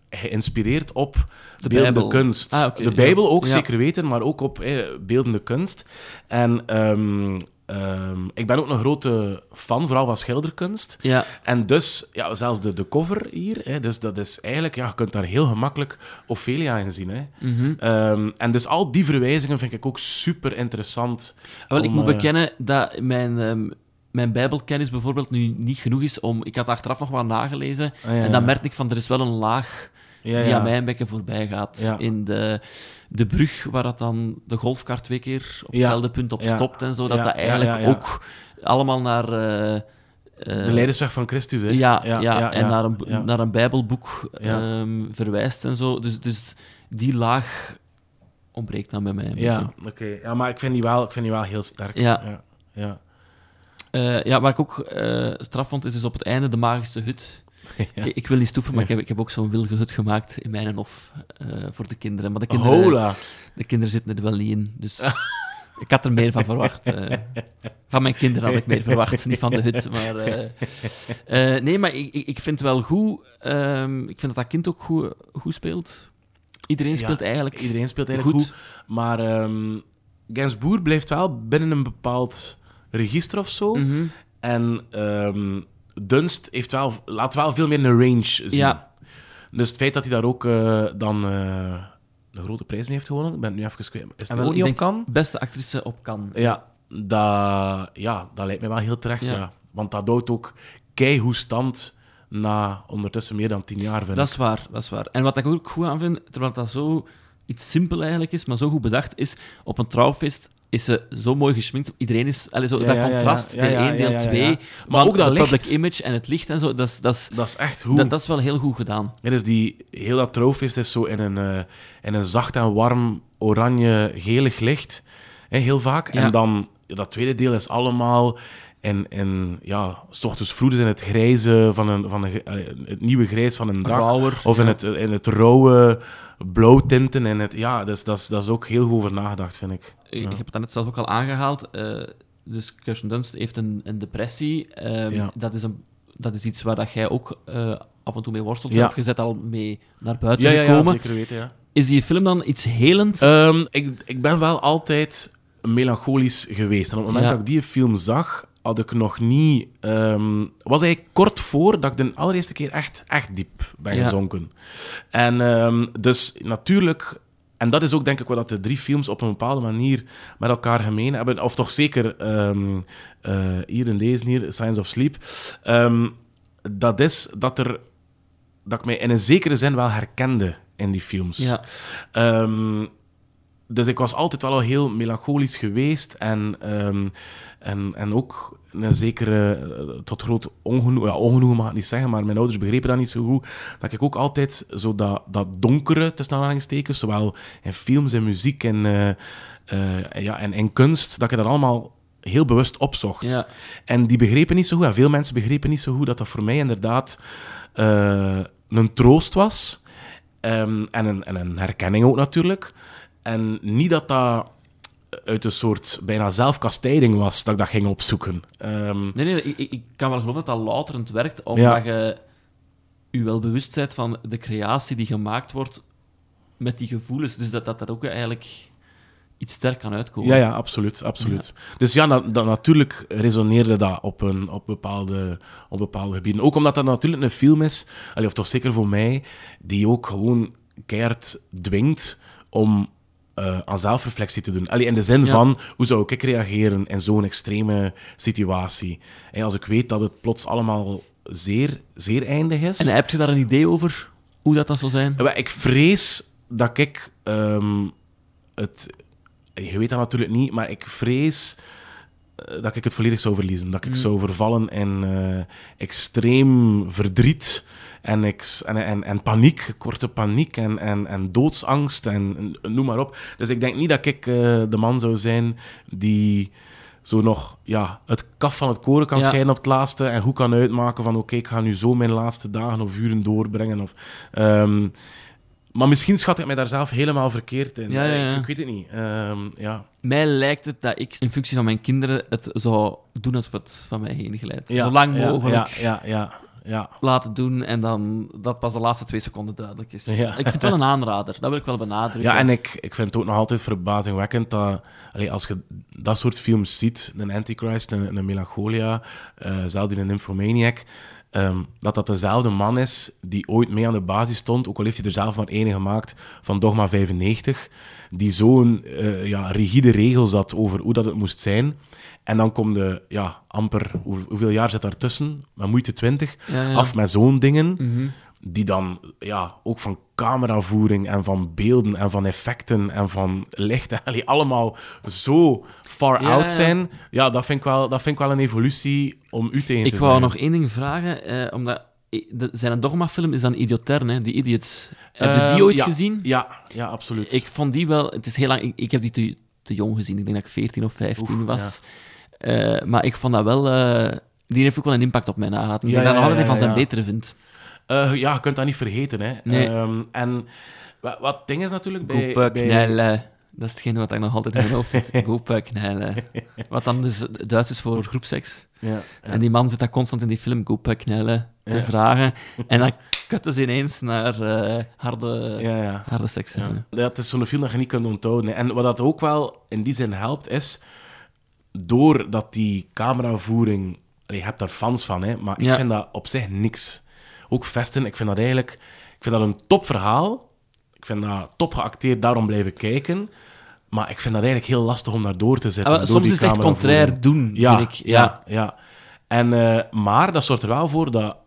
geïnspireerd op De beeldende Bijbel. kunst. Ah, de ja. Bijbel ook Ja. zeker weten, maar ook op eh, beeldende kunst. En ehm, ehm, ik ben ook een grote fan, vooral van schilderkunst. Ja. En dus, ja, zelfs de, de cover hier, hè, dus dat is eigenlijk, ja, je kunt daar heel gemakkelijk Ophelia in zien. Hè. Mhm. Ehm, en dus al die verwijzingen vind ik ook super interessant. Wel, ik moet eh, bekennen dat mijn, ehm, mijn bijbelkennis bijvoorbeeld nu niet genoeg is om... Ik had achteraf nog wat nagelezen Ah, ja, en dan merk ik van, er is wel een laag Ja, die aan mij een beetje voorbij gaat. In de, de brug waar dat dan de golfkar twee keer op hetzelfde punt op stopt en zo, dat dat eigenlijk ook allemaal naar... eh, eh, De leidersweg van Christus, hè. ja, ja, en Naar, een, naar een bijbelboek ehm, verwijst en zo. Dus, dus die laag ontbreekt dan bij mij. een Ja, oké. Ja, maar ik vind die wel, ik vind die wel heel sterk. Ja. ja. ja. Eh, ja, wat ik ook straf vond, is dus op het einde de magische hut. Ja. Ik, ik wil niet stoeven, maar ik, heb, ik heb ook zo'n wilge hut gemaakt in mijn hof eh, voor de kinderen. Maar de kinderen, Hola. de kinderen zitten er wel niet in, dus ik had er meer van verwacht. eh. [laughs] van mijn kinderen had ik meer verwacht, niet van de hut. Maar, eh, nee, maar ik, ik vind wel goed. ehm, ik vind dat dat kind ook goed, goed speelt. Iedereen Ja, speelt eigenlijk Iedereen speelt eigenlijk goed. goed. Maar ehm Gens Boer blijft wel binnen een bepaald register of zo. Mhm. En ehm, Dunst heeft wel, laat wel veel meer een range zien. Ja. Dus het feit dat hij daar ook eh, dan eh, de grote prijs mee heeft gewonnen, ik ben het nu even kwijt. Is het ook niet op kan? Beste actrice op kan. Ja, dat, ja, dat lijkt me wel heel terecht, ja. Ja. Want dat houdt ook keigoed stand na ondertussen meer dan tien jaar, vind Dat ik. is waar, dat is waar. En wat ik ook goed aan vind, terwijl dat zo iets simpel eigenlijk is, maar zo goed bedacht, is op een trouwfeest is ze zo mooi geschminkt. Iedereen is... Allee, zo, Ja, dat ja, contrast, ja, deel ja, 1, ja, deel ja, ja. 2, Maar ook dat de licht. image en het licht en zo, dat is, dat is, Dat is echt goed. dat, dat is wel heel goed gedaan. Ja, dus die, heel dat trouwfeest is zo in een, eh, in een zacht en warm oranje-gelig licht. Hè, heel vaak. En dan, dat tweede deel is allemaal in, in ja, s ochtends vroeg in het grijze van een, van een, het nieuwe grijs van een dag. Rauwer, of in, ja. het, in het rauwe blauwtinten. En het, ja, dus, dat, is, dat is ook heel goed over nagedacht, vind ik. Ik Ja. heb het net zelf ook al aangehaald. eh, dus Kirsten Dunst heeft een, een depressie. Ehm, Ja. dat, is een, dat is iets waar dat jij ook eh, af en toe mee worstelt. Ja. Je bent al mee naar buiten Ja, ja, ja, gekomen. zeker weten, ja. Is die film dan iets helend? Ehm, ik, ik ben wel altijd melancholisch geweest. En op het moment Ja. dat ik die film zag, had ik nog niet... ehm, was eigenlijk kort voor dat ik de allereerste keer echt, echt diep ben Ja. gezonken. En ehm, dus natuurlijk... En dat is ook denk ik wat dat de drie films op een bepaalde manier met elkaar gemeen hebben. Of toch zeker ehm, eh, hier in deze hier, Science of Sleep. Dat is dat, er, dat ik mij in een zekere zin wel herkende in die films. ja. Dus ik was altijd wel al heel melancholisch geweest en, ehm, en, en ook een zekere, eh, tot groot ongenoegen, ja, ongenoegen mag ik niet zeggen, maar mijn ouders begrepen dat niet zo goed, dat ik ook altijd zo dat, dat donkere, tussen aanhalingstekens, zowel in films en muziek en, eh, ja, en, en kunst, dat ik dat allemaal heel bewust opzocht. Ja. En die begrepen niet zo goed, en veel mensen begrepen niet zo goed, dat dat voor mij inderdaad een troost was. Ehm, en, een, en een herkenning ook natuurlijk. En niet dat dat uit een soort bijna zelfkastijding was dat ik dat ging opzoeken. Ehm, Nee, nee, ik, ik- kan wel geloven dat dat louterend werkt, omdat je je wel bewust bent van de creatie die gemaakt wordt met die gevoelens. Dus dat dat, dat ook eigenlijk iets sterk kan uitkomen. Ja, ja, absoluut. absoluut. Dus ja, dat, natuurlijk resoneerde dat op, een, op, bepaalde, op bepaalde gebieden. Ook omdat dat natuurlijk een film is, of toch zeker voor mij, die ook gewoon keihard dwingt om eh, aan zelfreflectie te doen. Allee, in de zin Ja. van, hoe zou ik reageren in zo'n extreme situatie? En als ik weet dat het plots allemaal zeer, zeer eindig is... En heb je daar een idee over hoe dat, dat zou zijn? Ik vrees dat ik ehm, het. Je weet dat natuurlijk niet, maar ik vrees eh, dat ik het volledig zou verliezen. Dat ik zou vervallen in eh, extreem verdriet en, en, en, en paniek, korte paniek en, en, en doodsangst en, en noem maar op. Dus ik denk niet dat ik eh, de man zou zijn die zo nog ja, het kaf van het koren kan Ja. scheiden op het laatste en goed kan uitmaken van oké, ik ga nu zo mijn laatste dagen of uren doorbrengen. Of, ehm, maar misschien schat ik mij daar zelf helemaal verkeerd in. Ja, ja, ja. Ik, ik weet het niet. Ehm, ja. Mij lijkt het dat ik in functie van mijn kinderen het zou doen alsof het van mij heen glijdt. Zo lang mogelijk Ja, ja, ja. Ja. laten doen en dan dat pas de laatste twee seconden duidelijk is. Ja. Ik vind het wel een aanrader, dat wil ik wel benadrukken. Ja, en ik, ik vind het ook nog altijd verbazingwekkend dat als je dat soort films ziet, een Antichrist, een, een Melancholia, eh zelfs in een Nymphomaniac, ehm, dat dat dezelfde man is die ooit mee aan de basis stond, ook al heeft hij er zelf maar één gemaakt, van Dogma 95, die zo'n eh, ja, rigide regels had over hoe dat het moest zijn. En dan komt de, ja, amper, hoe- hoeveel jaar zit daartussen? Met moeite 20, Ja, ja. af met zo'n dingen Mhm. die dan ja, ook van cameravoering en van beelden en van effecten en van licht en allee, allemaal zo far Ja, out zijn. Ja, dat vind, ik wel, dat vind ik wel een evolutie om u tegen Ik te wou zijn. nog één ding vragen, eh, omdat de, zijn dogma-film is dan Idiotern, hè, die Idiots. Heb je Ehm, die ooit ja, gezien? Ja, ja absoluut. Ik vond die wel... Het is heel lang... Ik, ik heb die te, te jong gezien. Ik denk dat ik 14 of 15 Oef, was. Eh, maar ik vond dat wel... eh, die heeft ook wel een impact op mijn nalaten. Ik Ja, denk dat nog altijd van zijn betere vind. Eh, ja, je kunt dat niet vergeten. Hè. Nee. Ehm, en wat, wat ding is natuurlijk bij... Goepe bij- knellen. Dat is hetgene wat ik nog altijd in mijn hoofd zit. [laughs] Goepe knellen. Wat dan dus Duits is voor groepseks. Ja. En die man zit dat constant in die film Goepe knellen te vragen. [laughs] En dan kutten ze ineens naar harde, ja, ja. harde seks. Ja. Ja, het is zo'n film dat je niet kunt onthouden. En wat dat ook wel in die zin helpt, is doordat die cameravoering... Je hebt daar fans van, hè, maar ik vind dat op zich niks. Ook Vesten, ik vind dat eigenlijk... Ik vind dat een topverhaal. Ik vind dat top geacteerd, daarom blijven kijken. Maar ik vind dat eigenlijk heel lastig om daar door te zetten. Ah, door soms die is het echt contrair doen, ja, vind ik. Ja, ja. En, eh, maar dat zorgt er wel voor dat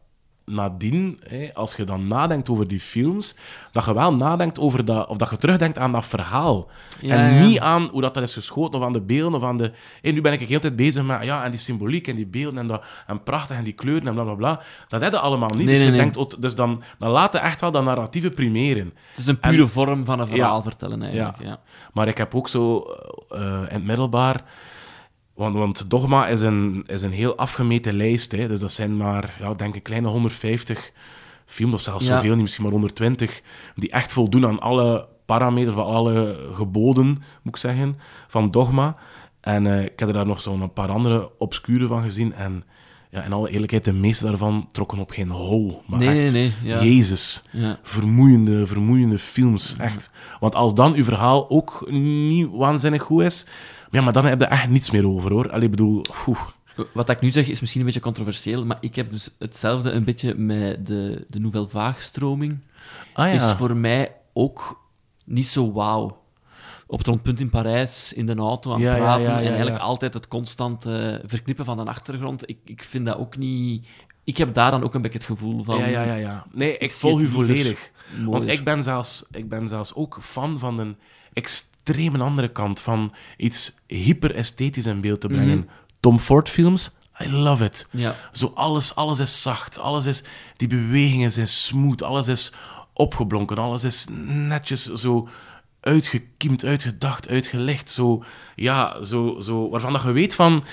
nadien, hè, als je dan nadenkt over die films, dat je wel nadenkt over dat, of dat je terugdenkt aan dat verhaal. Ja, en ja. niet aan hoe dat, dat is geschoten, of aan de beelden, of aan de... Hé, nu ben ik de hele tijd bezig met ja, en die symboliek, en die beelden, en, dat, en prachtig, en die kleuren, en bla, bla, bla. Dat heb je allemaal niet. Nee, dus, nee, je nee. denkt, dus dan, dan laat je echt wel dat narratieve primeren. Het is een pure En- vorm van een verhaal Ja. vertellen, eigenlijk. Ja. Maar ik heb ook zo eh, in het middelbaar Want, want Dogma is een, is een heel afgemeten lijst. Hè. Dus dat zijn maar, ja, denk ik, kleine 150 films, of zelfs Ja. zoveel niet, misschien maar 120, die echt voldoen aan alle parameters, van alle geboden, moet ik zeggen, van Dogma. En eh, ik heb er daar nog zo'n paar andere obscure van gezien. En ja, in alle eerlijkheid, de meeste daarvan trokken op geen hol. Maar Nee, echt, nee, nee, ja. Jezus. Ja. Vermoeiende, vermoeiende films, echt. Want als dan uw verhaal ook niet waanzinnig goed is, ja, maar dan heb je echt niets meer over, hoor. Allee, bedoel, oeh. Wat ik nu zeg is misschien een beetje controversieel, maar ik heb dus hetzelfde een beetje met de, de Nouvelle Vague-stroming. Ah ja. Is voor mij ook niet zo wauw. Op het rondpunt in Parijs, in de auto aan het Ja, praten ja, en eigenlijk altijd het constant eh, verknippen van de achtergrond. Ik, ik vind dat ook niet... Ik heb daar dan ook een beetje het gevoel van... Ja, ja, ja, ja. Nee, ik volg u volledig. Want ik ben, zelfs, ik ben zelfs ook fan van een extreme andere kant, van iets hyper-esthetisch in beeld te brengen. Mhm. Tom Ford films, I love it. Ja. Zo alles, alles is zacht, alles is... Die bewegingen zijn smooth, alles is opgeblonken, alles is netjes zo uitgekiemd, uitgedacht, uitgelegd. Zo, ja, zo, zo, waarvan dat je weet van...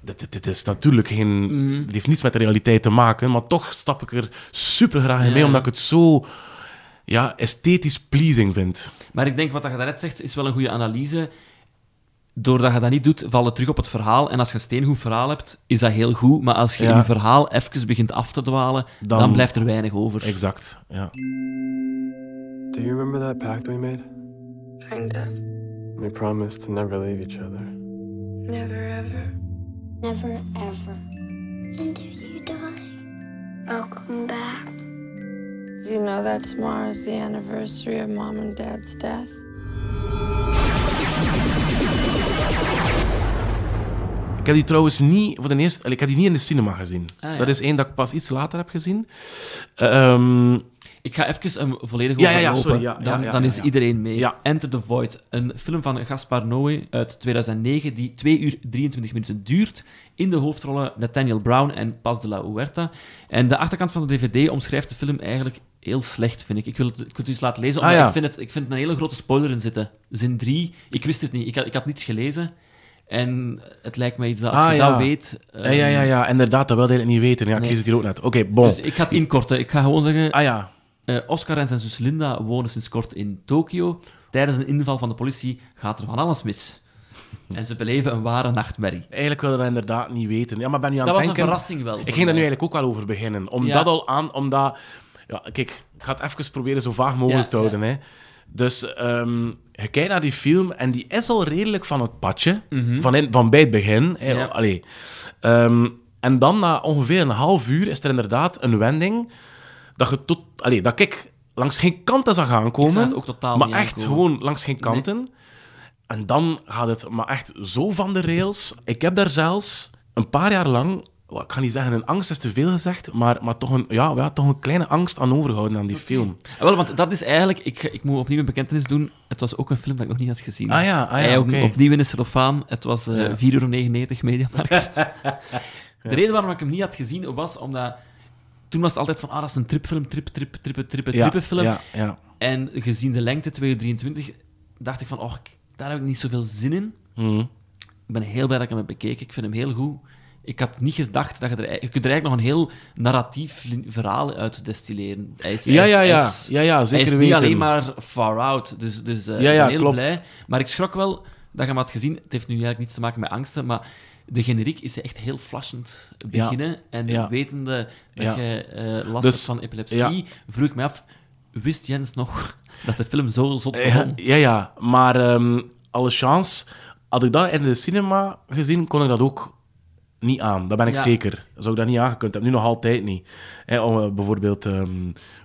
Dit, is natuurlijk geen... Mhm. Dit heeft niets met de realiteit te maken, maar toch stap ik er super graag in mee, Ja. omdat ik het zo ja, esthetisch pleasing vind. Maar ik denk wat je daarnet zegt, is wel een goede analyse. Doordat je dat niet doet, val je terug op het verhaal. En als je een steengoed verhaal hebt, is dat heel goed. Maar als je Ja. in je verhaal even begint af te dwalen, dan, Dan- blijft er weinig over. Exact, ja. Do you remember that pact we made? Kind of. We promised to never leave each other. Never ever. Never ever. And if you die, I'll come back. Do you know that tomorrow is the anniversary of mom and dad's death? Ik heb die trouwens niet voor de eerste... Ik heb die niet in de cinema gezien. Ah, ja. Dat is één dat ik pas iets later heb gezien. Ehm, Ik ga even een volledig Ja, ja, ja, sorry, ja, ja, dan ja, dan ja, is ja. iedereen mee. Ja. Enter the Void. Een film van Gaspar Noé uit 2009 die 2 uur 23 minuten duurt. In de hoofdrollen Nathaniel Brown en Paz de la Huerta. En de achterkant van de DVD omschrijft de film eigenlijk heel slecht, vind ik. Ik wil het, ik wil het eens laten lezen, Ah, omdat ja. ik, vind het, ik vind er een hele grote spoiler in zitten. Zin 3, ik wist het niet. Ik had, ik had niets gelezen. En het lijkt mij iets dat als Ah, je ja. dat weet... ja, ja, ja, ja, inderdaad, dat wilde ik niet weten. Ja, ik Nee. lees het hier ook net. Oké, bon. Dus ik ga het inkorten. Ik ga gewoon zeggen... Ah ja, Eh, Oscar en zijn zus Linda wonen sinds kort in Tokio. Tijdens een inval van de politie gaat er van alles mis. En ze beleven een ware nachtmerrie. eigenlijk wilde dat inderdaad niet weten. Ja, maar ben nu aan Dat het was een verrassing wel. Ik ging daar nu eigenlijk ook wel over beginnen. Om Ja. dat al aan... Omdat... Ja, kijk, ik ga het even proberen zo vaag mogelijk Ja, te houden. Hè. Dus ehm, je kijkt naar die film en die is al redelijk van het padje. van, in, van bij het begin. Hè. Mhm. Allee. Ehm, en dan na ongeveer een half uur is er inderdaad een wending dat je tot... Allee, dat ik langs geen kanten zag Ik zag aankomen. het ook totaal maar niet echt aankomen. gewoon langs geen kanten. En dan gaat het maar echt zo van de rails. Ik heb daar zelfs een paar jaar lang, ik ga niet zeggen een angst is te veel gezegd, maar, maar toch, een, ja, ja, toch een kleine angst aan overgehouden aan die film. Ah, wel, want dat is eigenlijk... Ik, ik moet opnieuw een bekentenis doen. Het was ook een film dat ik nog niet had gezien. Ah ja, ah ja, oké. opnieuw in de cellofaan. Het was Ja. 4,99 euro Mediamarkt. [laughs] De reden waarom ik hem niet had gezien, was omdat... Toen was het altijd van, ah, dat is een tripfilm, trip, trip, trippe, trippe, Ja, trippenfilm. ja, ja. En gezien de lengte, 2 uur 23, dacht ik van, oh, ik- daar heb ik niet zoveel zin in. Mhm. Ik ben heel blij dat ik hem heb bekeken. Ik vind hem heel goed. Ik had niet gedacht dat je er... Je kunt er eigenlijk nog een heel narratief verhaal uit destilleren. Hij is, Ja, ja, ja. is- Ja, ja, zeker hij is niet alleen maar far out. Dus, dus eh, Ja, ja, ik ben heel klopt. blij. Maar ik schrok wel dat je hem had gezien. Het heeft nu eigenlijk niets te maken met angsten, maar de generiek is echt heel flashend beginnen. En Ja. wetende dat Ja. je eh, last Dus, hebt van epilepsie, vroeg ik me af, wist Jens nog dat de film zo zot Ja, begon? ja, ja, maar ehm, alle chance, had ik dat in de cinema gezien, kon ik dat ook niet aan. Dat ben ik Ja. zeker. Zou ik dat niet aangekund hebben. Nu nog altijd niet. Om, eh, bijvoorbeeld ehm,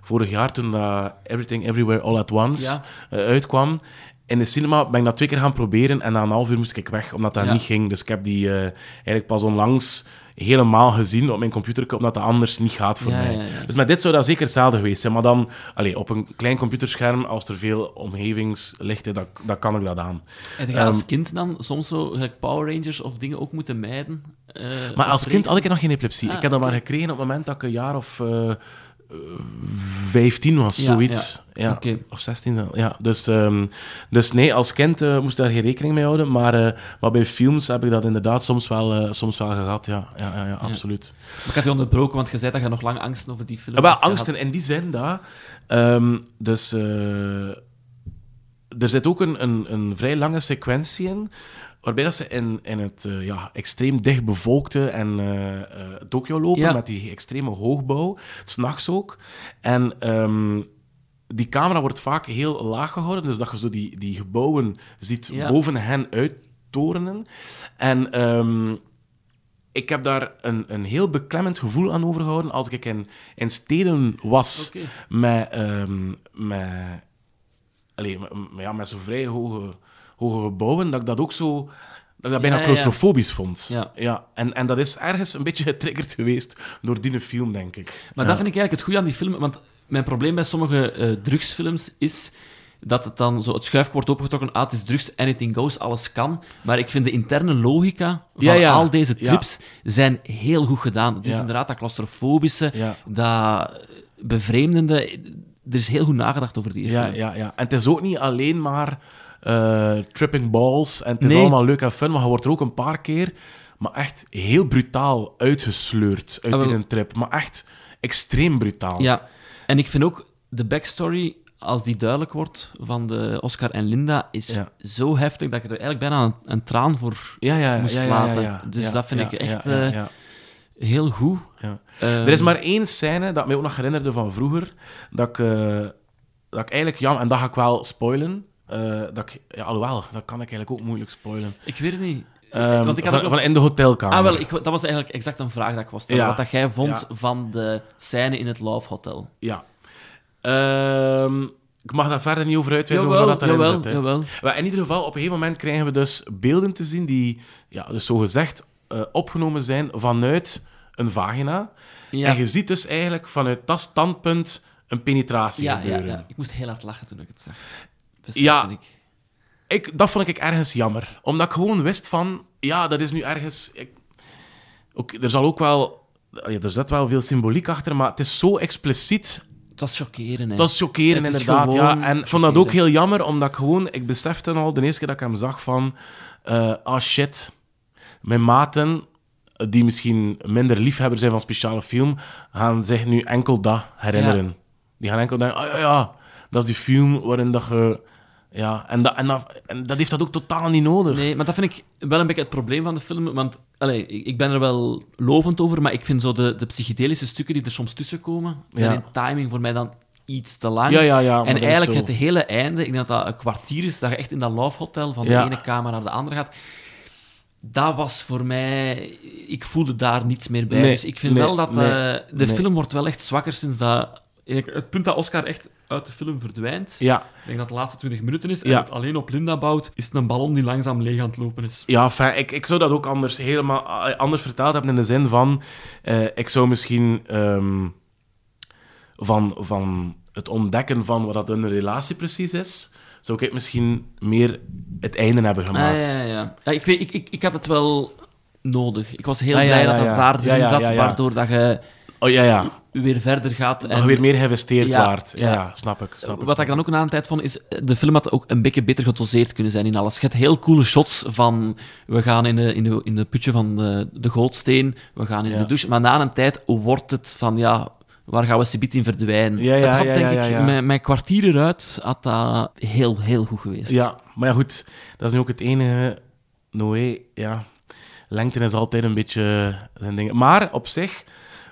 vorig jaar, toen dat Everything Everywhere All At Once Ja. eh, uitkwam, in de cinema ben ik dat twee keer gaan proberen en na een half uur moest ik weg, omdat dat Ja. niet ging. Dus ik heb die eh, eigenlijk pas onlangs helemaal gezien op mijn computer, omdat dat anders niet gaat voor Ja, mij. ja, ja. Dus met dit zou dat zeker hetzelfde geweest zijn. Maar dan, allee, op een klein computerscherm, als er veel omgevingslicht is, dan, dan kan ik dat aan. En je gaat als Ehm, kind dan soms zo Power Rangers of dingen ook moeten mijden? eh, Maar als kind had ik nog geen epilepsie. Ah, ik heb dat maar gekregen op het moment dat ik een jaar of eh 15 was, Ja, zoiets. Ja. Of 16 dan. Ja, dus, ehm, dus nee, als kind eh, moest ik daar geen rekening mee houden. Maar, maar bij films heb ik dat inderdaad soms wel, eh, soms wel gehad. Ja, ja, ja, ja absoluut. Maar ik had je onderbroken, want je zei dat je nog lang angsten over die film Ja, wel, had angsten in die zin dat. ehm, dus er zit ook een, een, een vrij lange sequentie in. Waarbij dat ze in, in het eh, ja, extreem dicht bevolkte en eh, eh, Tokio lopen Ja. met die extreme hoogbouw, s'nachts ook. En ehm, die camera wordt vaak heel laag gehouden, dus dat je zo die, die gebouwen ziet Ja. boven hen uittorenen. En ehm, ik heb daar een, een heel beklemmend gevoel aan overgehouden als ik in, in steden was met, ehm, met, allee, met, met- ja, met zo'n vrij hoge, hoge gebouwen, dat ik dat ook zo... Dat ik dat bijna Ja, ja, ja. claustrofobisch vond. Ja. en, en dat is ergens een beetje [laughs] getriggerd geweest door die film, denk ik. Maar ja. dat vind ik eigenlijk het goede aan die film. Want mijn probleem bij sommige eh, drugsfilms is dat het dan zo het schuifje wordt opengetrokken. Ah, het is drugs, anything goes, alles kan. Maar ik vind de interne logica van Ja, ja. al deze Ja. trips zijn heel goed gedaan. Het is Ja. inderdaad dat claustrofobische, Ja. dat bevreemdende. Er is heel goed nagedacht over die Ja, film. ja, ja. En het is ook niet alleen maar eh, tripping balls en het is Nee. allemaal leuk en fun, maar je wordt er ook een paar keer maar echt heel brutaal uitgesleurd uit Ah, wel. die trip. Maar echt extreem brutaal. Ja, en ik vind ook de backstory, als die duidelijk wordt van de Oscar en Linda, is Ja. zo heftig dat ik er eigenlijk bijna een, een traan voor ja, ja, moest laten. Dus dat vind ik echt eh, heel goed. Ja. Ehm, Er is maar één scène dat mij ook nog herinnerde van vroeger, dat ik, eh, dat ik eigenlijk, ja, en dat ga ik wel spoilen, dat ik, ja, alhoewel, dat kan ik eigenlijk ook moeilijk spoilen. Ik weet het niet. Ehm, Want ik had van, ook nog- van in de hotelkamer. Ah, wel, ik, dat was eigenlijk exact een vraag dat ik was stellen. Ja. Wat dat jij vond Ja. van de scène in het Love Hotel. Ja. Ehm, ik mag daar verder niet over uitweiden over Jawel, wat erin zit. jawel. Maar in ieder geval, op een gegeven moment krijgen we dus beelden te zien die, ja, dus zogezegd eh opgenomen zijn vanuit een vagina. Ja. En je ziet dus eigenlijk vanuit dat standpunt een penetratie Ja, ja, gebeuren. ja, ik moest heel hard lachen toen ik het zag. Ja. Ik. Ik, dat vond ik ergens jammer. Omdat ik gewoon wist van... Ja, dat is nu ergens... Ik, ook, er zal ook wel... allee, Er zit wel veel symboliek achter, maar het is zo expliciet. Het was chockerend. Dat is chockerend, Het inderdaad. Ja. En ik vond dat ook heel jammer, omdat ik gewoon... Ik besefte al de eerste keer dat ik hem zag van... eh ah, shit. Mijn maten, die misschien minder liefhebber zijn van speciale film, gaan zich nu enkel dat herinneren. Die gaan enkel denken, ah ja, ja, dat is die film waarin dat je... Ja, en dat, en, dat, en dat heeft dat ook totaal niet nodig. Nee, maar dat vind ik wel een beetje het probleem van de film. Want allee, ik ben er wel lovend over, maar ik vind zo de, de psychedelische stukken die er soms tussen komen, zijn Ja. in timing voor mij dan iets te lang. Ja, ja, ja, en eigenlijk het hele einde, ik denk dat dat een kwartier is, dat je echt in dat Love Hotel van de ene kamer naar de andere gaat. Dat was voor mij... Ik voelde daar niets meer bij. Nee, dus ik vind nee, wel dat nee, eh, de nee. film wordt wel echt zwakker sinds dat... Het punt dat Oscar echt uit de film verdwijnt. Ja, Ik denk dat de laatste 20 minuten is en Ja. het alleen op Linda bouwt, is het een ballon die langzaam leeg aan het lopen is. ja fijn, ik, ik zou dat ook anders, helemaal anders vertaald hebben in de zin van... eh, ik zou misschien ehm, van, van het ontdekken van wat dat een relatie precies is, zou ik misschien meer het einde hebben gemaakt. Ah, ja, ja, ja. ja ik, weet, ik, ik, ik had het wel nodig. Ik was heel Ah, blij dat daar Ja, ja, zat, waardoor dat je Oh ja, ja. Weer verder gaat. En weer meer geïnvesteerd Ja, waard. Ja, snap ik. Snap Wat ik dan ook een aan tijd vond, is de film had ook een beetje beter gedoseerd kunnen zijn in alles. Je hebt heel coole shots van we gaan in de, in de, in de putje van de, de Gootsteen, we gaan in Ja. de douche. Maar na een tijd wordt het van ja, waar gaan we subiet in verdwijnen? Ja, ja, dat had ja, denk ik. Mijn, mijn kwartier eruit had dat heel, heel goed geweest. Ja, maar ja, goed. Dat is nu ook het enige. Noé, ja. Lengte is altijd een beetje zijn dingen. Maar op zich